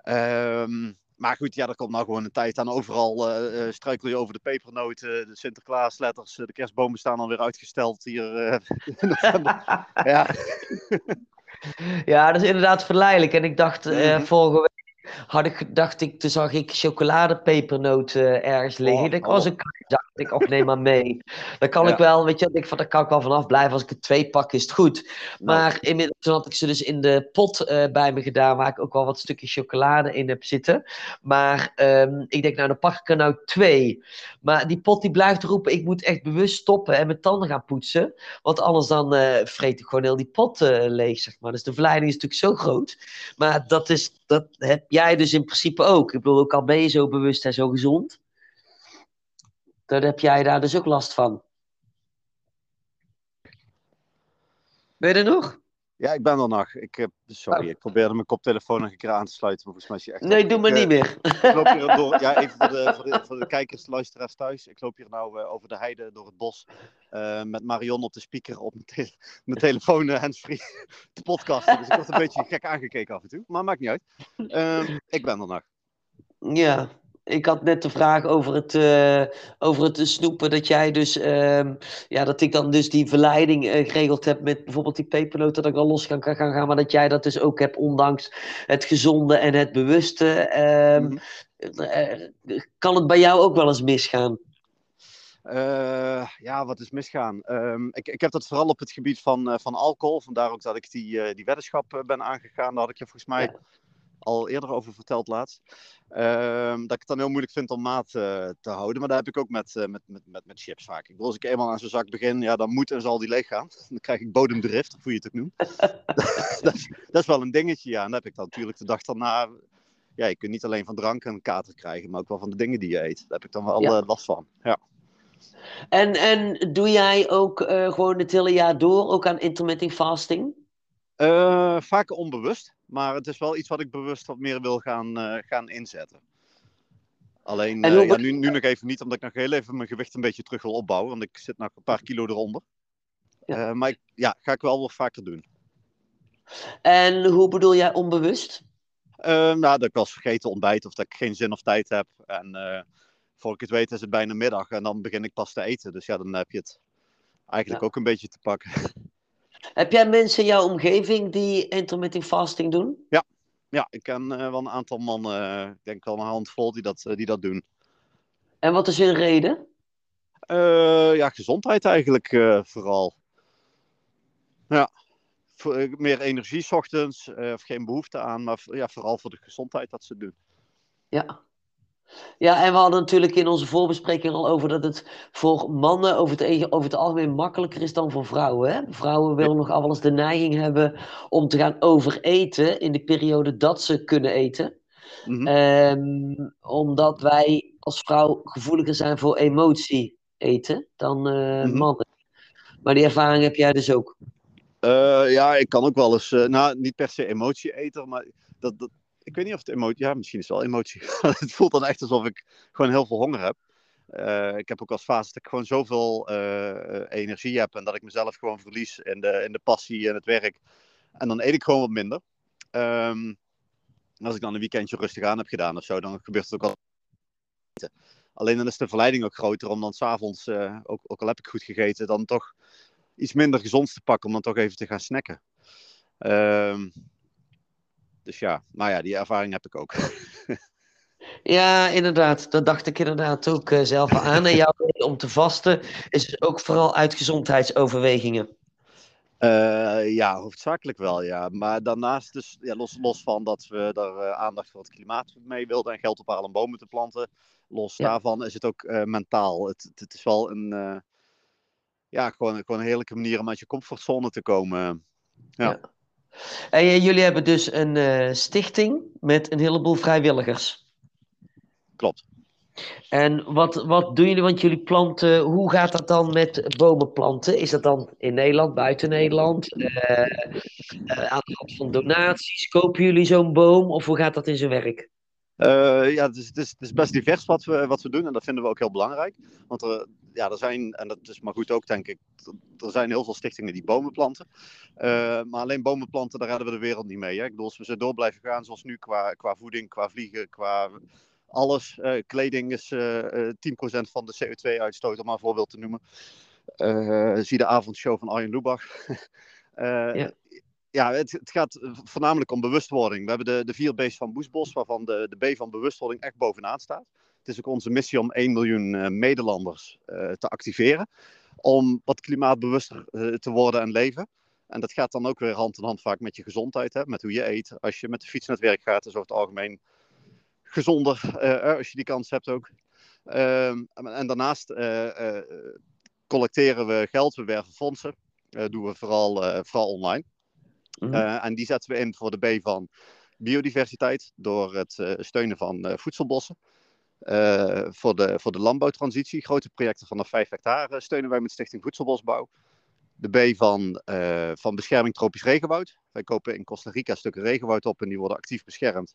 Um, maar goed, ja, er komt nou gewoon een tijd aan. Overal uh, struikel je over de pepernoten, de Sinterklaasletters, de kerstbomen staan alweer uitgesteld hier. Uh, [LAUGHS] ja. [LAUGHS] ja, dat is inderdaad verleidelijk. En ik dacht mm -hmm. vorige week had ik, dacht ik, toen zag ik chocoladepepernoten ergens liggen. Oh, ik was een dacht ik, of neem maar mee. Dan kan ik wel, weet je, ik van, daar kan ik wel vanaf blijven. Als ik er twee pak, is het goed. Maar inmiddels had ik ze dus in de pot uh, bij me gedaan, waar ik ook wel wat stukjes chocolade in heb zitten. Maar um, ik denk, nou, dan pak ik er nou twee. Maar die pot die blijft roepen, ik moet echt bewust stoppen en mijn tanden gaan poetsen. Want anders dan uh, vreet ik gewoon heel die pot uh, leeg, zeg maar. Dus de verleiding is natuurlijk zo groot. Maar dat, is, dat heb jij dus in principe ook. Ik bedoel, ook al ben je zo bewust en zo gezond dan heb jij daar dus ook last van. Ben je er nog? Ja, ik ben er nog. Ik, heb, sorry, oh. ik probeerde mijn koptelefoon nog een keer aan te sluiten, maar volgens mij is echt... Nee, doe maar niet meer. Ik loop hier door, ja, even voor de, voor, de, voor de kijkers, luisteraars thuis. Ik loop hier nou uh, over de heide, door het bos, uh, met Marion op de speaker op mijn, te mijn telefoon, uh, handsfree, [LAUGHS] te podcasten. Dus ik word een beetje gek aangekeken af en toe, maar maakt niet uit. Uh, ik ben er nog. Ja, ik had net de vraag over het, uh, over het snoepen. Dat jij dus, uh, ja, dat ik dan dus die verleiding uh, geregeld heb met bijvoorbeeld die pepernoten, dat ik dan los kan, kan gaan. Maar dat jij dat dus ook hebt, ondanks het gezonde en het bewuste. Mm -hmm. kan het bij jou ook wel eens misgaan? Uh, ja, wat is misgaan? Um, ik, ik heb dat vooral op het gebied van, uh, van alcohol. Vandaar ook dat ik die, uh, die weddenschap ben aangegaan. Daar had ik je volgens mij ja. Al eerder over verteld laatst. Ehm, dat ik het dan heel moeilijk vind om maat te houden. Maar dat heb ik ook met, met, met, met, met chips vaak. Ik bedoel, als ik eenmaal aan zo'n zak begin, ja, dan moet en zal die leeg gaan. [LAUGHS] Dan krijg ik bodemdrift, of hoe je het ook noemt. [LAUGHS] [LAUGHS] dat, is, dat is wel een dingetje, ja. En dan heb ik dan natuurlijk de dag daarna ja, je kunt niet alleen van drank een kater krijgen, maar ook wel van de dingen die je eet. Daar heb ik dan wel ja. last van. Ja. En, en doe jij ook uh, gewoon het hele jaar door, ook aan intermittent fasting? Uh, vaak onbewust, maar het is wel iets wat ik bewust wat meer wil gaan, uh, gaan inzetten. Alleen ja, nu, nu nog even niet, omdat ik nog heel even mijn gewicht een beetje terug wil opbouwen, want ik zit nog een paar kilo eronder. Ja. maar ik, ja, ga ik wel wat vaker doen. En hoe bedoel jij onbewust? nou, dat ik wel eens vergeten ontbijt of dat ik geen zin of tijd heb. En voor ik het weet is het bijna middag en dan begin ik pas te eten. Dus ja, dan heb je het eigenlijk ja. ook een beetje te pakken. [LAUGHS] Heb jij mensen in jouw omgeving die intermittent fasting doen? Ja, ja ik ken uh, wel een aantal mannen, uh, ik denk wel een handvol die dat, uh, die dat doen. En wat is hun reden? ja, gezondheid eigenlijk vooral. Ja, voor, meer energie s ochtends, of geen behoefte aan, maar ja, vooral voor de gezondheid dat ze doen. Ja, ja, en we hadden natuurlijk in onze voorbespreking al over dat het voor mannen over het, over het algemeen makkelijker is dan voor vrouwen. Hè? Vrouwen willen nog wel eens de neiging hebben om te gaan overeten in de periode dat ze kunnen eten. Mm -hmm. omdat wij als vrouw gevoeliger zijn voor emotie eten dan uh, mm -hmm. mannen. Maar die ervaring heb jij dus ook. Uh, ja, ik kan ook wel eens, uh, nou niet per se emotie eten, maar dat, dat, ik weet niet of het emotie, ja, misschien is het wel emotie. [LAUGHS] het voelt dan echt alsof ik gewoon heel veel honger heb. Uh, ik heb ook als fase dat ik gewoon zoveel uh, energie heb en dat ik mezelf gewoon verlies in de, in de passie en het werk. En dan eet ik gewoon wat minder. Um, als ik dan een weekendje rustig aan heb gedaan of zo, dan gebeurt het ook al. Alleen dan is de verleiding ook groter om dan s'avonds, uh, ook, ook al heb ik goed gegeten, dan toch iets minder gezond te pakken om dan toch even te gaan snacken. Um, dus ja, maar ja, die ervaring heb ik ook. [LAUGHS] Ja, inderdaad. Dat dacht ik inderdaad ook uh, zelf aan. En jouw reden om te vasten is dus ook vooral uit gezondheidsoverwegingen. Uh, ja, hoofdzakelijk wel, ja. Maar daarnaast dus, ja, los, los van dat we er uh, aandacht voor het klimaat mee wilden en geld ophalen om bomen te planten, los ja. daarvan is het ook mentaal. Het, het, het, is wel een, ja, gewoon, gewoon een heerlijke manier om uit je comfortzone te komen. ja. ja. En jullie hebben dus een uh, stichting met een heleboel vrijwilligers. Klopt. En wat, wat doen jullie? Want jullie planten, hoe gaat dat dan met bomen planten? Is dat dan in Nederland, buiten Nederland? Uh, aan de hand van donaties? Kopen jullie zo'n boom of hoe gaat dat in zijn werk? Uh, ja, het is, het, is, het is, best divers wat we, wat we doen en dat vinden we ook heel belangrijk. Want er, ja, er zijn, en dat is maar goed ook denk ik, er zijn heel veel stichtingen die bomen planten. Uh, maar alleen bomen planten, daar redden we de wereld niet mee. Hè? Ik bedoel, als we zo door blijven gaan zoals nu qua, qua voeding, qua vliegen, qua alles. Uh, kleding is 10% van de CO2-uitstoot, om maar een voorbeeld te noemen. zie de avondshow van Arjen Lubach. [LAUGHS] ja ja, het, het, gaat voornamelijk om bewustwording. We hebben de, de vier B's van Boesbos, waarvan de, de B van bewustwording echt bovenaan staat. Het is ook onze missie om 1 miljoen Nederlanders uh, te activeren. Om wat klimaatbewuster uh, te worden en leven. En dat gaat dan ook weer hand in hand vaak met je gezondheid. Hè? Met hoe je eet. Als je met de fiets naar het werk gaat, is over het algemeen gezonder. als je die kans hebt ook. Ehm, en daarnaast collecteren we geld, we werven fondsen. doen we vooral, vooral online. Mm en die zetten we in voor de B van biodiversiteit door het steunen van voedselbossen. voor, de, voor de landbouwtransitie, grote projecten vanaf 5 hectare steunen wij met Stichting Voedselbosbouw. De B van, van bescherming tropisch regenwoud. Wij kopen in Costa Rica stukken regenwoud op en die worden actief beschermd.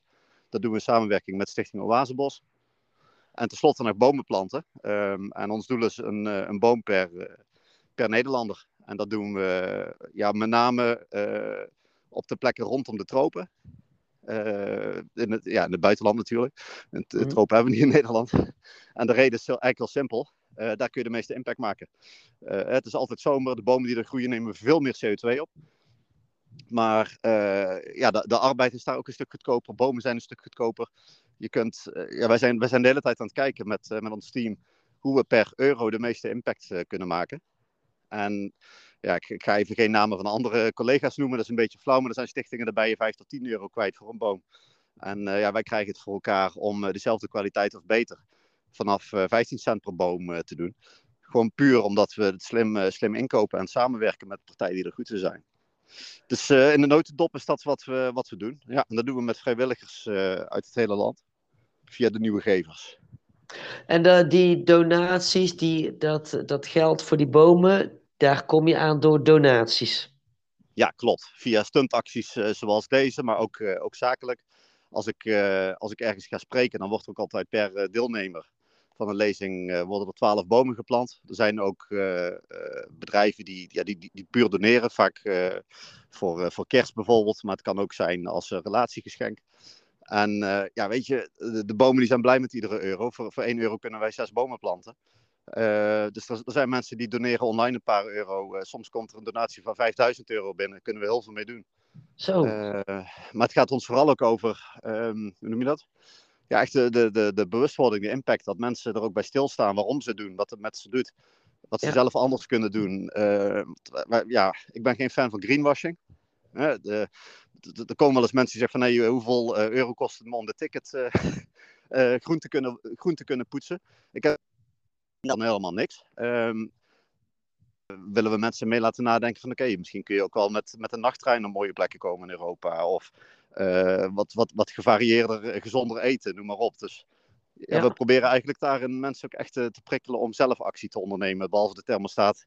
Dat doen we in samenwerking met Stichting Oasebos. En tenslotte nog bomen planten. Um, en ons doel is een, een boom per, per Nederlander. En dat doen we ja, met name op de plekken rondom de tropen. Uh, in, het, ja, in het buitenland natuurlijk. Het, mm. tropen hebben we niet in Nederland. En de reden is eigenlijk heel simpel. Uh, daar kun je de meeste impact maken. het is altijd zomer. De bomen die er groeien nemen veel meer CO2 op. Maar ja, de, de, arbeid is daar ook een stuk goedkoper. Bomen zijn een stuk goedkoper. Je kunt, ja, wij, zijn, wij zijn de hele tijd aan het kijken met, met ons team hoe we per euro de meeste impact kunnen maken. En ja, ik, ga even geen namen van andere collega's noemen, dat is een beetje flauw, maar er zijn stichtingen daarbij je 5 tot 10 euro kwijt voor een boom. En ja, wij krijgen het voor elkaar om dezelfde kwaliteit of beter vanaf 15 cent per boom te doen. Gewoon puur omdat we het slim, slim inkopen en samenwerken met partijen die er goed in zijn. Dus in de notendop is dat wat we, wat we doen. Ja, en dat doen we met vrijwilligers uit het hele land. Via de nieuwe gevers. En die donaties, die, dat, dat geld voor die bomen, daar kom je aan door donaties? Ja, klopt. Via stuntacties zoals deze, maar ook, ook zakelijk. Als ik, als ik ergens ga spreken, dan wordt er ook altijd per deelnemer van een lezing worden er twaalf bomen geplant. Er zijn ook bedrijven die, ja, die, die, puur doneren, vaak voor, voor kerst bijvoorbeeld, maar het kan ook zijn als relatiegeschenk. En ja, weet je, de, de, bomen die zijn blij met iedere euro. Voor, voor 1 euro kunnen wij zes bomen planten. Dus er, er, zijn mensen die doneren online een paar euro. soms komt er een donatie van 5000 euro binnen. Daar kunnen we heel veel mee doen. Zo. maar het gaat ons vooral ook over, um, hoe noem je dat? ja, echt de, de, de, de bewustwording, de impact. Dat mensen er ook bij stilstaan waarom ze doen, wat het met ze doet. Wat ze zelf anders kunnen doen. Ja, ik ben geen fan van greenwashing. De, er komen wel eens mensen die zeggen van hey, hoeveel euro kost het om de ticket [LAUGHS] uh, groen, te kunnen, groen te kunnen poetsen. Ik heb dan helemaal niks. Um, willen we mensen mee laten nadenken van oké, misschien kun je ook wel met, met een nachttrein naar mooie plekken komen in Europa. Of uh, wat, wat, wat gevarieerder, eh, gezonder eten, noem maar op. Dus ja, ja. we proberen eigenlijk daarin mensen ook echt te, te, prikkelen om zelf actie te ondernemen. Behalve de thermostaat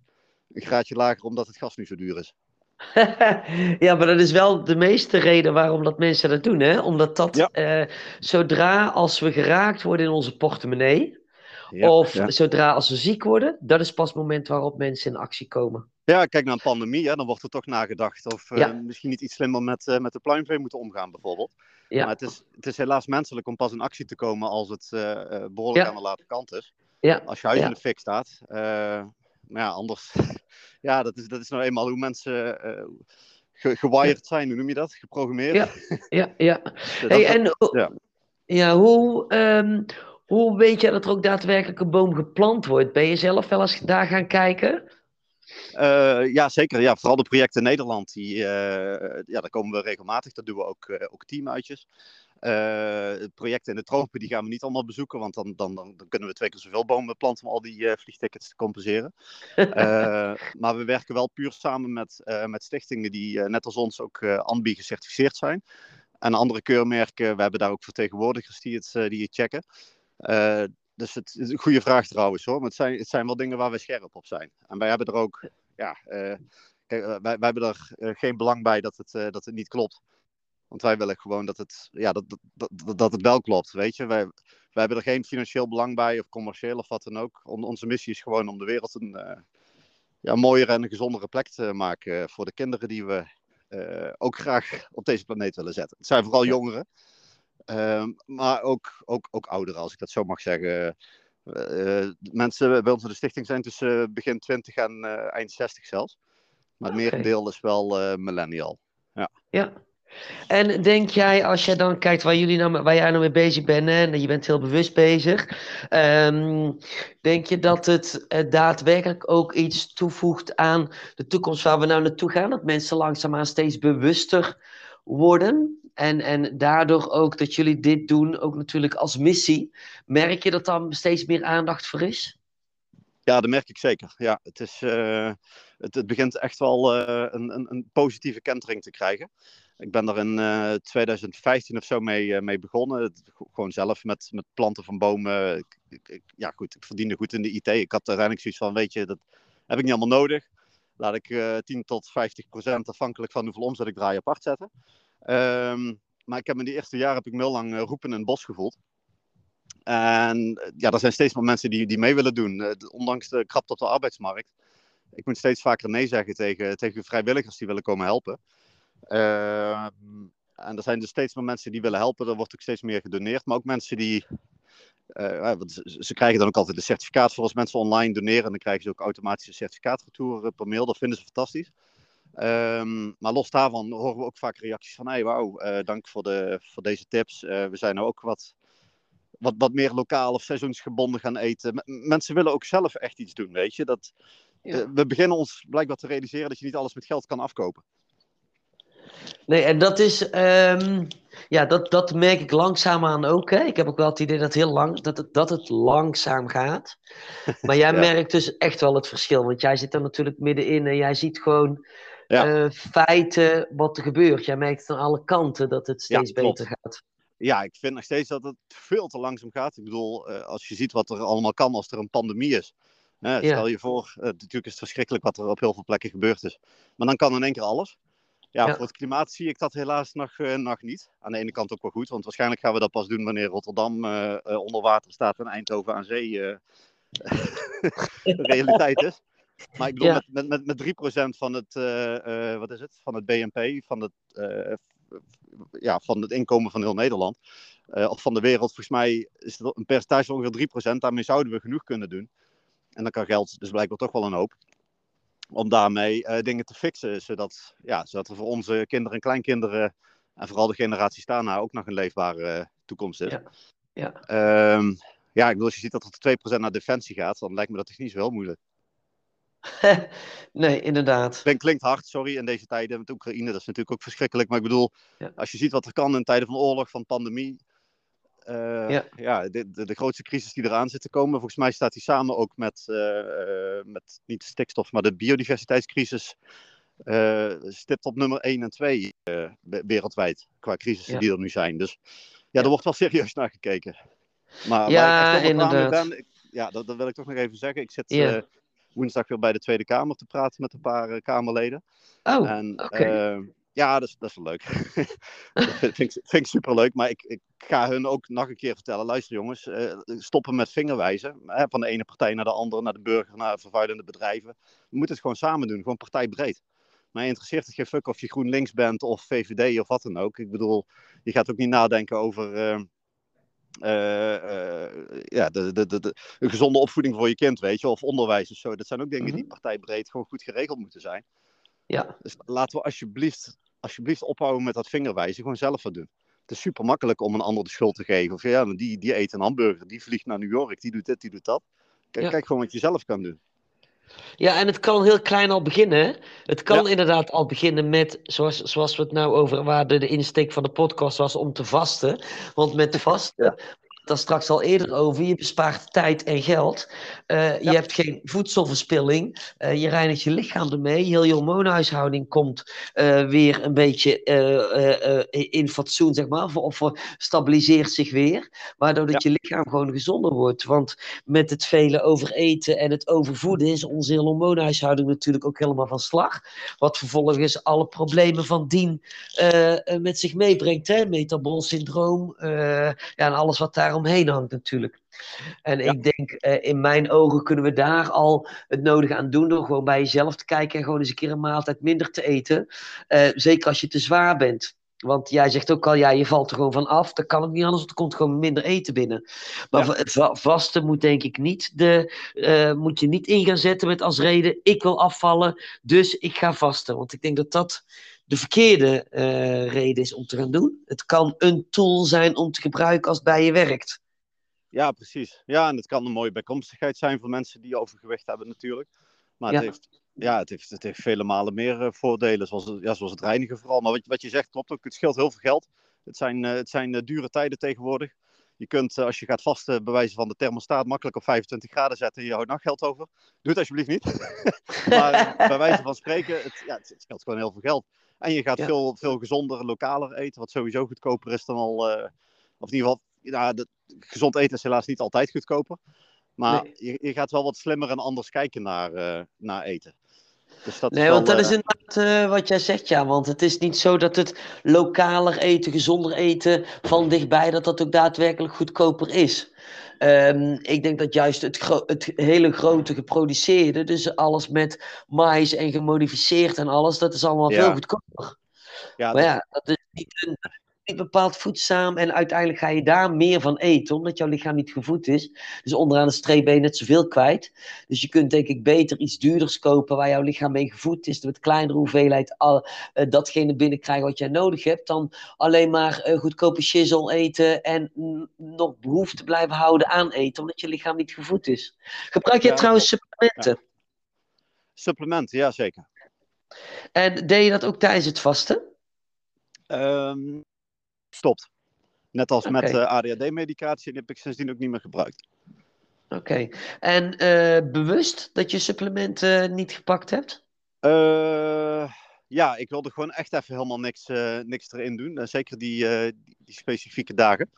een graadje lager, omdat het gas nu zo duur is. [LAUGHS] ja, maar dat is wel de meeste reden waarom dat mensen dat doen. Hè? Omdat dat, ja. uh, zodra als we geraakt worden in onze portemonnee, ja, of zodra als we ziek worden, dat is pas het moment waarop mensen in actie komen. Ja, kijk naar een pandemie, hè, dan wordt er toch nagedacht of uh, misschien niet iets slimmer met, uh, met de pluimvee moeten omgaan, bijvoorbeeld. Ja. Maar het is, het is helaas menselijk om pas in actie te komen als het uh, behoorlijk aan de late kant is. Ja. Als je huis in de fik staat. maar ja, anders. [LAUGHS] ja, dat is, dat is nou eenmaal hoe mensen ge gewired zijn, hoe noem je dat? Geprogrammeerd. Ja, ja, ja. [LAUGHS] hey, en ja. ja, hoe, um, hoe weet je dat er ook daadwerkelijk een boom geplant wordt? Ben je zelf wel eens daar gaan kijken? Uh, ja, zeker. Ja, vooral de projecten in Nederland, die, uh, ja, daar komen we regelmatig. Daar doen we ook, uh, ook teamuitjes. projecten in de tropen, die gaan we niet allemaal bezoeken, want dan, dan, dan, dan kunnen we twee keer zoveel bomen planten om al die vliegtickets te compenseren. [LAUGHS] maar we werken wel puur samen met, met stichtingen die net als ons ook ANBI gecertificeerd zijn. En andere keurmerken, we hebben daar ook vertegenwoordigers die het, die het checken. Uh, dus het is een goede vraag trouwens hoor. Maar het zijn, het zijn wel dingen waar we scherp op zijn. En wij hebben er ook, ja, uh, kijk, wij, wij hebben er geen belang bij dat het, dat het niet klopt. Want wij willen gewoon dat het, ja, dat, dat, dat, dat het wel klopt. Weet je, wij, wij hebben er geen financieel belang bij of commercieel of wat dan ook. On, onze missie is gewoon om de wereld een ja, mooiere en een gezondere plek te maken voor de kinderen die we ook graag op deze planeet willen zetten. Het zijn vooral jongeren. Ehm, maar ook, ook, ook ouderen, als ik dat zo mag zeggen. Uh, mensen bij ons in de stichting zijn tussen begin 20 en eind 60 zelfs. Maar het okay. merendeel is wel millennial. Ja. ja. En denk jij, als je dan kijkt waar, jullie nou, waar jij nou mee bezig bent, en je bent heel bewust bezig, um, denk je dat het daadwerkelijk ook iets toevoegt aan de toekomst waar we nou naartoe gaan? Dat mensen langzaamaan steeds bewuster worden? En, en daardoor ook dat jullie dit doen, ook natuurlijk als missie. Merk je dat daar steeds meer aandacht voor is? Ja, dat merk ik zeker. Ja, het, is, uh, het, het, begint echt wel uh, een, een, een, positieve kentering te krijgen. Ik ben er in uh, eh, 2015 of zo mee, mee begonnen. Gewoon zelf met, met planten van bomen. Ik, ja, goed, ik verdiende goed in de IT. Ik had uiteindelijk zoiets van: weet je, dat heb ik niet allemaal nodig. Laat ik 10 tot 50 procent afhankelijk van hoeveel omzet ik draai apart zetten. Um, maar ik heb in die eerste jaren heb ik me heel lang uh, roepen in het bos gevoeld. En ja, er zijn steeds meer mensen die, die mee willen doen, uh, ondanks de krapte op de arbeidsmarkt. Ik moet steeds vaker nee zeggen tegen, tegen vrijwilligers die willen komen helpen. Uh, en er zijn dus steeds meer mensen die willen helpen. Er wordt ook steeds meer gedoneerd. Maar ook mensen die. Uh, ze krijgen dan ook altijd een certificaat voor als mensen online doneren. Dan krijgen ze ook automatisch een certificaatvertoer per mail. Dat vinden ze fantastisch. Um, maar los daarvan horen we ook vaak reacties van: hey, wauw, uh, dank voor, de, voor deze tips. Uh, we zijn nou ook wat, wat, wat meer lokaal of seizoensgebonden gaan eten. mensen willen ook zelf echt iets doen, weet je. Dat, eh, we beginnen ons blijkbaar te realiseren dat je niet alles met geld kan afkopen. Nee, en dat is, um, ja, dat, dat merk ik langzaamaan ook. Hè. Ik heb ook wel het idee dat, heel lang, dat, het, dat het langzaam gaat. [LAUGHS] Maar jij merkt dus echt wel het verschil. Want jij zit er natuurlijk middenin en jij ziet gewoon ja. uh, feiten wat er gebeurt. Jij merkt aan alle kanten dat het steeds beter gaat. Ja, ik vind nog steeds dat het veel te langzaam gaat. Ik bedoel, uh, als je ziet wat er allemaal kan als er een pandemie is. Hè, stel je voor, uh, natuurlijk is het verschrikkelijk wat er op heel veel plekken gebeurd is. Maar dan kan in één keer alles. Ja, voor het klimaat zie ik dat helaas nog, uh, nog niet. Aan de ene kant ook wel goed, want waarschijnlijk gaan we dat pas doen wanneer Rotterdam uh, onder water staat en Eindhoven aan zee [LAUGHS] realiteit is. Maar ik bedoel, met, met, met, met 3% van het, wat is het, van het BNP, van het, ja, van het inkomen van heel Nederland, of van de wereld, volgens mij is het een percentage van ongeveer 3%. Daarmee zouden we genoeg kunnen doen. En dan kan geld dus blijkbaar toch wel een hoop om daarmee uh, dingen te fixen. Zodat, ja, zodat er voor onze kinderen en kleinkinderen en vooral de generaties daarna ook nog een leefbare uh, toekomst is. Ja. Ja. Um, ja, ik bedoel, als je ziet dat er 2% naar defensie gaat, dan lijkt me dat technisch wel moeilijk. [LAUGHS] nee, inderdaad. Ben, klinkt hard, sorry, in deze tijden met Oekraïne, dat is natuurlijk ook verschrikkelijk. Maar ik bedoel, ja. als je ziet wat er kan in tijden van oorlog, van pandemie, uh, ja, ja de, de, de, grootste crisis die eraan zit te komen. Volgens mij staat die samen ook met, uh, met niet de stikstof, maar de biodiversiteitscrisis. Uh, stipt op nummer 1 en 2 wereldwijd qua crisissen ja. die er nu zijn. Dus ja, ja, er wordt wel serieus naar gekeken. Maar ja, waar ik echt inderdaad. Ben, ik, ja, dat, dat, wil ik toch nog even zeggen. Ik zit woensdag weer bij de Tweede Kamer te praten met een paar Kamerleden. Oh, oké. Okay. Ja, dat is, dat is wel leuk. [LAUGHS] dat vind, ik, vind ik superleuk. Maar ik, ik ga hun ook nog een keer vertellen. Luister jongens, uh, stoppen met vingerwijzen. Hè, van de ene partij naar de andere, naar de burger, naar vervuilende bedrijven. We moeten het gewoon samen doen. Gewoon partijbreed. Mij interesseert het geen fuck of je GroenLinks bent of VVD of wat dan ook. Ik bedoel, je gaat ook niet nadenken over... Uh, ja, de, de, de, de, een gezonde opvoeding voor je kind, weet je, of onderwijs of zo. Dat zijn ook dingen mm -hmm. die partijbreed gewoon goed geregeld moeten zijn. Ja. Dus laten we alsjeblieft, alsjeblieft ophouden met dat vingerwijzen. Gewoon zelf wat doen. Het is super makkelijk om een ander de schuld te geven. Of ja, die, die eet een hamburger, die vliegt naar New York, die doet dit, die doet dat. Kijk, ja. kijk gewoon wat je zelf kan doen. Ja, en het kan heel klein al beginnen. Het kan ja. inderdaad al beginnen met, zoals, zoals we het nou over, waar de, de insteek van de podcast was, om te vasten. Want met [LAUGHS] vasten ja daar straks al eerder over. Je bespaart tijd en geld. Uh, ja. Je hebt geen voedselverspilling. Uh, je reinigt je lichaam ermee. Heel je hormoonhuishouding komt uh, weer een beetje in fatsoen, zeg maar. Of, of stabiliseert zich weer. Waardoor dat ja. je lichaam gewoon gezonder wordt. Want met het vele overeten en het overvoeden is onze hele hormoonhuishouding natuurlijk ook helemaal van slag. Wat vervolgens alle problemen van dien met zich meebrengt. Hè? Metabool syndroom. ja, en alles wat daarom omheen hangt natuurlijk. En ja. ik denk, uh, in mijn ogen kunnen we daar al het nodige aan doen door gewoon bij jezelf te kijken en gewoon eens een keer een maaltijd minder te eten. Uh, zeker als je te zwaar bent. Want jij zegt ook al, ja, je valt er gewoon van af. Dat kan ook niet anders, want er komt gewoon minder eten binnen. Maar ja. vasten moet denk ik niet, de, uh, moet je niet in gaan zetten met als reden, ik wil afvallen, dus ik ga vasten. Want ik denk dat dat de verkeerde uh, reden is om te gaan doen. Het kan een tool zijn om te gebruiken als het bij je werkt. Ja, precies. Ja, en het kan een mooie bijkomstigheid zijn voor mensen die overgewicht hebben natuurlijk. Maar het, heeft, ja, het, heeft, het heeft vele malen meer uh, voordelen, zoals, ja, zoals het reinigen vooral. Maar wat, wat je zegt klopt ook, het scheelt heel veel geld. Het zijn, uh, het zijn dure tijden tegenwoordig. Je kunt, als je gaat vasten, bewijzen van de thermostaat makkelijk op 25 graden zetten en je houdt nachtgeld over. Doe het alsjeblieft niet. [LAUGHS] maar bij wijze van spreken, het, ja, het, het scheelt gewoon heel veel geld. En je gaat ja. veel, veel gezonder, lokaler eten, wat sowieso goedkoper is dan al. Uh, of in ieder geval, ja, de, gezond eten is helaas niet altijd goedkoper. Maar nee. je, je, gaat wel wat slimmer en anders kijken naar, uh, naar eten. Dus dat nee, wel, want dat is inderdaad uh, wat jij zegt, ja. Want het is niet zo dat het lokaler eten, gezonder eten van dichtbij, dat dat ook daadwerkelijk goedkoper is. Um, ik denk dat juist het, het, hele grote geproduceerde, dus alles met mais en gemodificeerd en alles, dat is allemaal ja. veel goedkoper. Ja, maar dat... ja, dat is niet een, niet bepaald voedzaam en uiteindelijk ga je daar meer van eten, omdat jouw lichaam niet gevoed is. Dus onderaan de streep ben je net zoveel kwijt. Dus je kunt denk ik beter iets duurders kopen waar jouw lichaam mee gevoed is, met kleinere hoeveelheid al, uh, datgene binnenkrijgen wat jij nodig hebt, dan alleen maar uh, goedkope shizzle eten en nog behoefte blijven houden aan eten, omdat je lichaam niet gevoed is. Gebruik je ja, trouwens supplementen? Ja. Supplementen, ja zeker. En deed je dat ook tijdens het vasten? Um, stopt. Net als okay. met uh, ADHD-medicatie, die heb ik sindsdien ook niet meer gebruikt. Oké. Okay. En uh, bewust dat je supplementen niet gepakt hebt? Uh, ja, ik wilde gewoon echt even helemaal niks, niks erin doen. zeker die, die, die, specifieke dagen.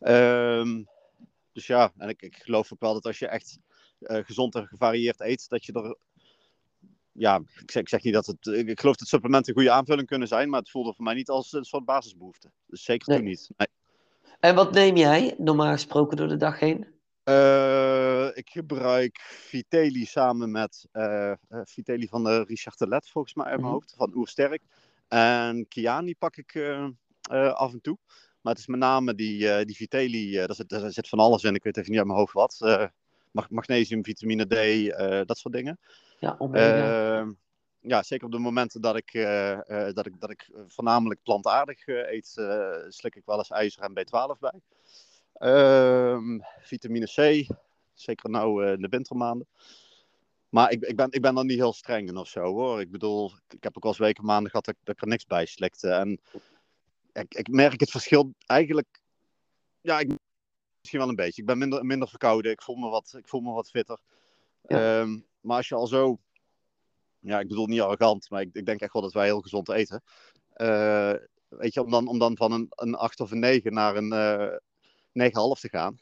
Um, dus ja, en ik, ik geloof ook wel dat als je echt gezond en gevarieerd eet, dat je er ja, ik zeg, ik zeg, niet dat het. Ik geloof dat supplementen een goede aanvulling kunnen zijn, maar het voelde voor mij niet als een soort basisbehoefte. Dus zeker nee. niet. Nee. En wat neem jij normaal gesproken door de dag heen? Uh, ik gebruik Vitelli samen met uh, Vitelli van de Richard Telet, volgens mij uit mijn mm -hmm. hoofd, van Oersterk. En Kiani pak ik uh, af en toe. Maar het is met name die, die Vitelli, daar zit, daar, zit, van alles in. Ik weet even niet uit mijn hoofd wat. magnesium, vitamine D, dat soort dingen. Ja. Uh, ja, zeker op de momenten dat ik, uh, uh, dat ik, dat ik voornamelijk plantaardig uh, eet, slik ik wel eens ijzer en B12 bij. Ehm, vitamine C, zeker nou in de wintermaanden. Maar ik, ik, ben, ik ben dan niet heel streng in of zo hoor. Ik bedoel, ik heb ook wel eens weken maanden gehad dat, dat ik er niks bij slikte. En ik, ik merk het verschil eigenlijk. Ja, ik, misschien wel een beetje. Ik ben minder, minder verkouden. Ik voel me wat, ik voel me wat fitter. Ja. Um, maar als je al zo, ja, ik bedoel niet arrogant, maar ik, ik denk echt wel dat wij heel gezond eten. Uh, weet je, om dan, om dan van een, een 8 of een 9 naar een uh, 9,5 te gaan.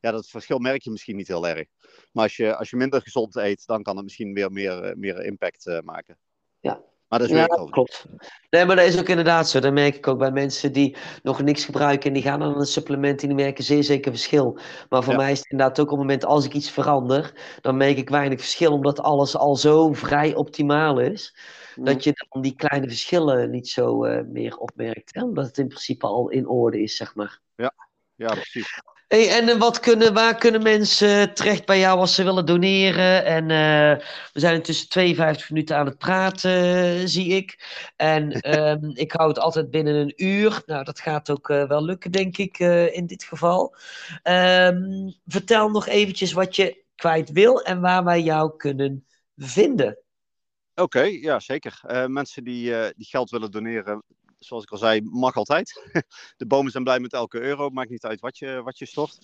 Ja, dat verschil merk je misschien niet heel erg. Maar als je, als je minder gezond eet, dan kan het misschien weer meer, meer impact maken. Ja, maar dat is ja, dat klopt. Nee, maar dat is ook inderdaad zo. Dat merk ik ook bij mensen die nog niks gebruiken en die gaan aan een supplement en die merken zeer zeker verschil. Maar voor ja. mij is het inderdaad ook op het moment als ik iets verander, dan merk ik weinig verschil, omdat alles al zo vrij optimaal is. Mm. Dat je dan die kleine verschillen niet zo uh, meer opmerkt. Hè? Omdat het in principe al in orde is, zeg maar. Ja, ja precies. Hey, en wat kunnen, waar kunnen mensen terecht bij jou als ze willen doneren? En uh, we zijn intussen 52 minuten aan het praten, zie ik. En um, [LAUGHS] ik hou het altijd binnen een uur. Nou, dat gaat ook uh, wel lukken, denk ik, uh, in dit geval. Um, vertel nog eventjes wat je kwijt wil en waar wij jou kunnen vinden. Oké, okay, ja, zeker. mensen die, die geld willen doneren, zoals ik al zei, mag altijd. [LAUGHS] De bomen zijn blij met elke euro, maakt niet uit wat je, wat je stort.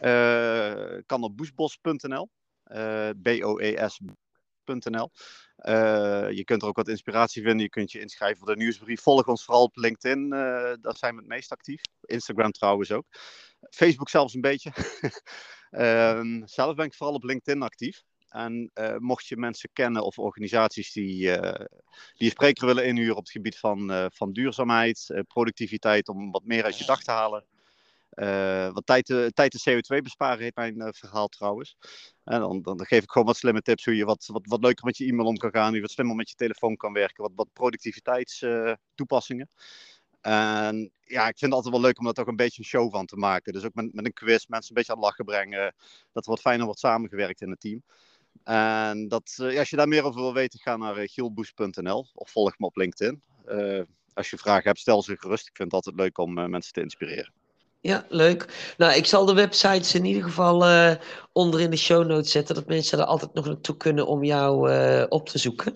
Uh, kan op boesbos.nl, uh, B-O-E-S.nl. Uh, je kunt er ook wat inspiratie vinden. Je kunt je inschrijven voor de nieuwsbrief. Volg ons vooral op LinkedIn. Daar zijn we het meest actief. Instagram trouwens ook. Facebook zelfs een beetje. uh, [LAUGHS] zelf ben ik vooral op LinkedIn actief. En uh, mocht je mensen kennen of organisaties die, uh, die spreker willen inhuren op het gebied van, uh, van duurzaamheid, productiviteit, om wat meer uit je dag te halen. wat tijd, tijd en CO2 besparen heet mijn verhaal trouwens. En dan, dan, dan, geef ik gewoon wat slimme tips hoe je wat, wat, wat leuker met je e-mail om kan gaan, hoe je wat slimmer met je telefoon kan werken, wat, wat productiviteitstoepassingen. En ja, ik vind het altijd wel leuk om daar toch een beetje een show van te maken. Dus ook met, met een quiz mensen een beetje aan het lachen brengen. Dat er wat fijner wordt samengewerkt in het team. En dat, ja, als je daar meer over wil weten, ga naar uh, gielboes.nl of volg me op LinkedIn. Uh, als je vragen hebt, stel ze gerust. Ik vind het altijd leuk om mensen te inspireren. Ja, leuk. Nou, ik zal de websites in ieder geval uh, onder in de show notes zetten, dat mensen er altijd nog naartoe kunnen om jou uh, op te zoeken.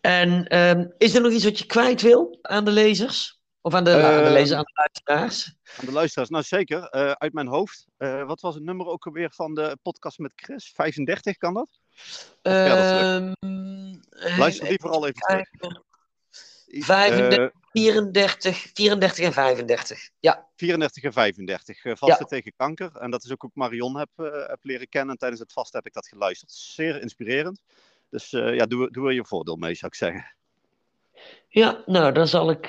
En um, is er nog iets wat je kwijt wil aan de lezers? Of aan de, uh, aan de lezers, aan de luisteraars? Aan de luisteraars, nou zeker. uit mijn hoofd. wat was het nummer ook alweer van de podcast met Chris? 35, kan dat? Um, Luister die vooral even terug. 35, 34, 34 en 35. Ja. 34 en 35. Uh, vasten ja. tegen kanker. En dat is ook hoe ik Marion heb, uh, heb leren kennen. Tijdens het vast heb ik dat geluisterd. Zeer inspirerend. Dus uh, ja, doe, doe er je voordeel mee, zou ik zeggen. Ja, nou, dan zal ik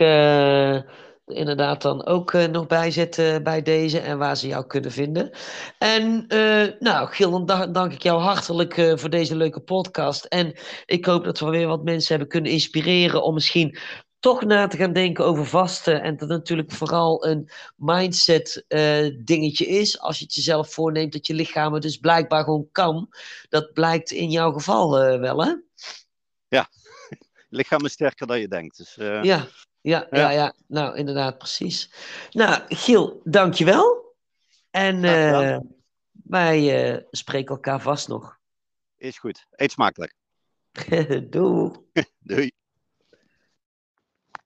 inderdaad dan ook uh, nog bijzetten bij deze en waar ze jou kunnen vinden. En uh, nou, Gil, dan dank ik jou hartelijk uh, voor deze leuke podcast. En ik hoop dat we weer wat mensen hebben kunnen inspireren om misschien toch na te gaan denken over vasten. En dat natuurlijk vooral een mindset eh, dingetje is. Als je het jezelf voorneemt dat je lichaam het dus blijkbaar gewoon kan. Dat blijkt in jouw geval uh, wel, hè? Ja, [LAUGHS] lichaam is sterker dan je denkt. Dus, uh... ja, ja, ja, ja, nou inderdaad, precies. Nou, Giel, dankjewel. En wij spreken elkaar vast nog. Is goed. Eet smakelijk. [LAUGHS] [LAUGHS] Doei. Doei.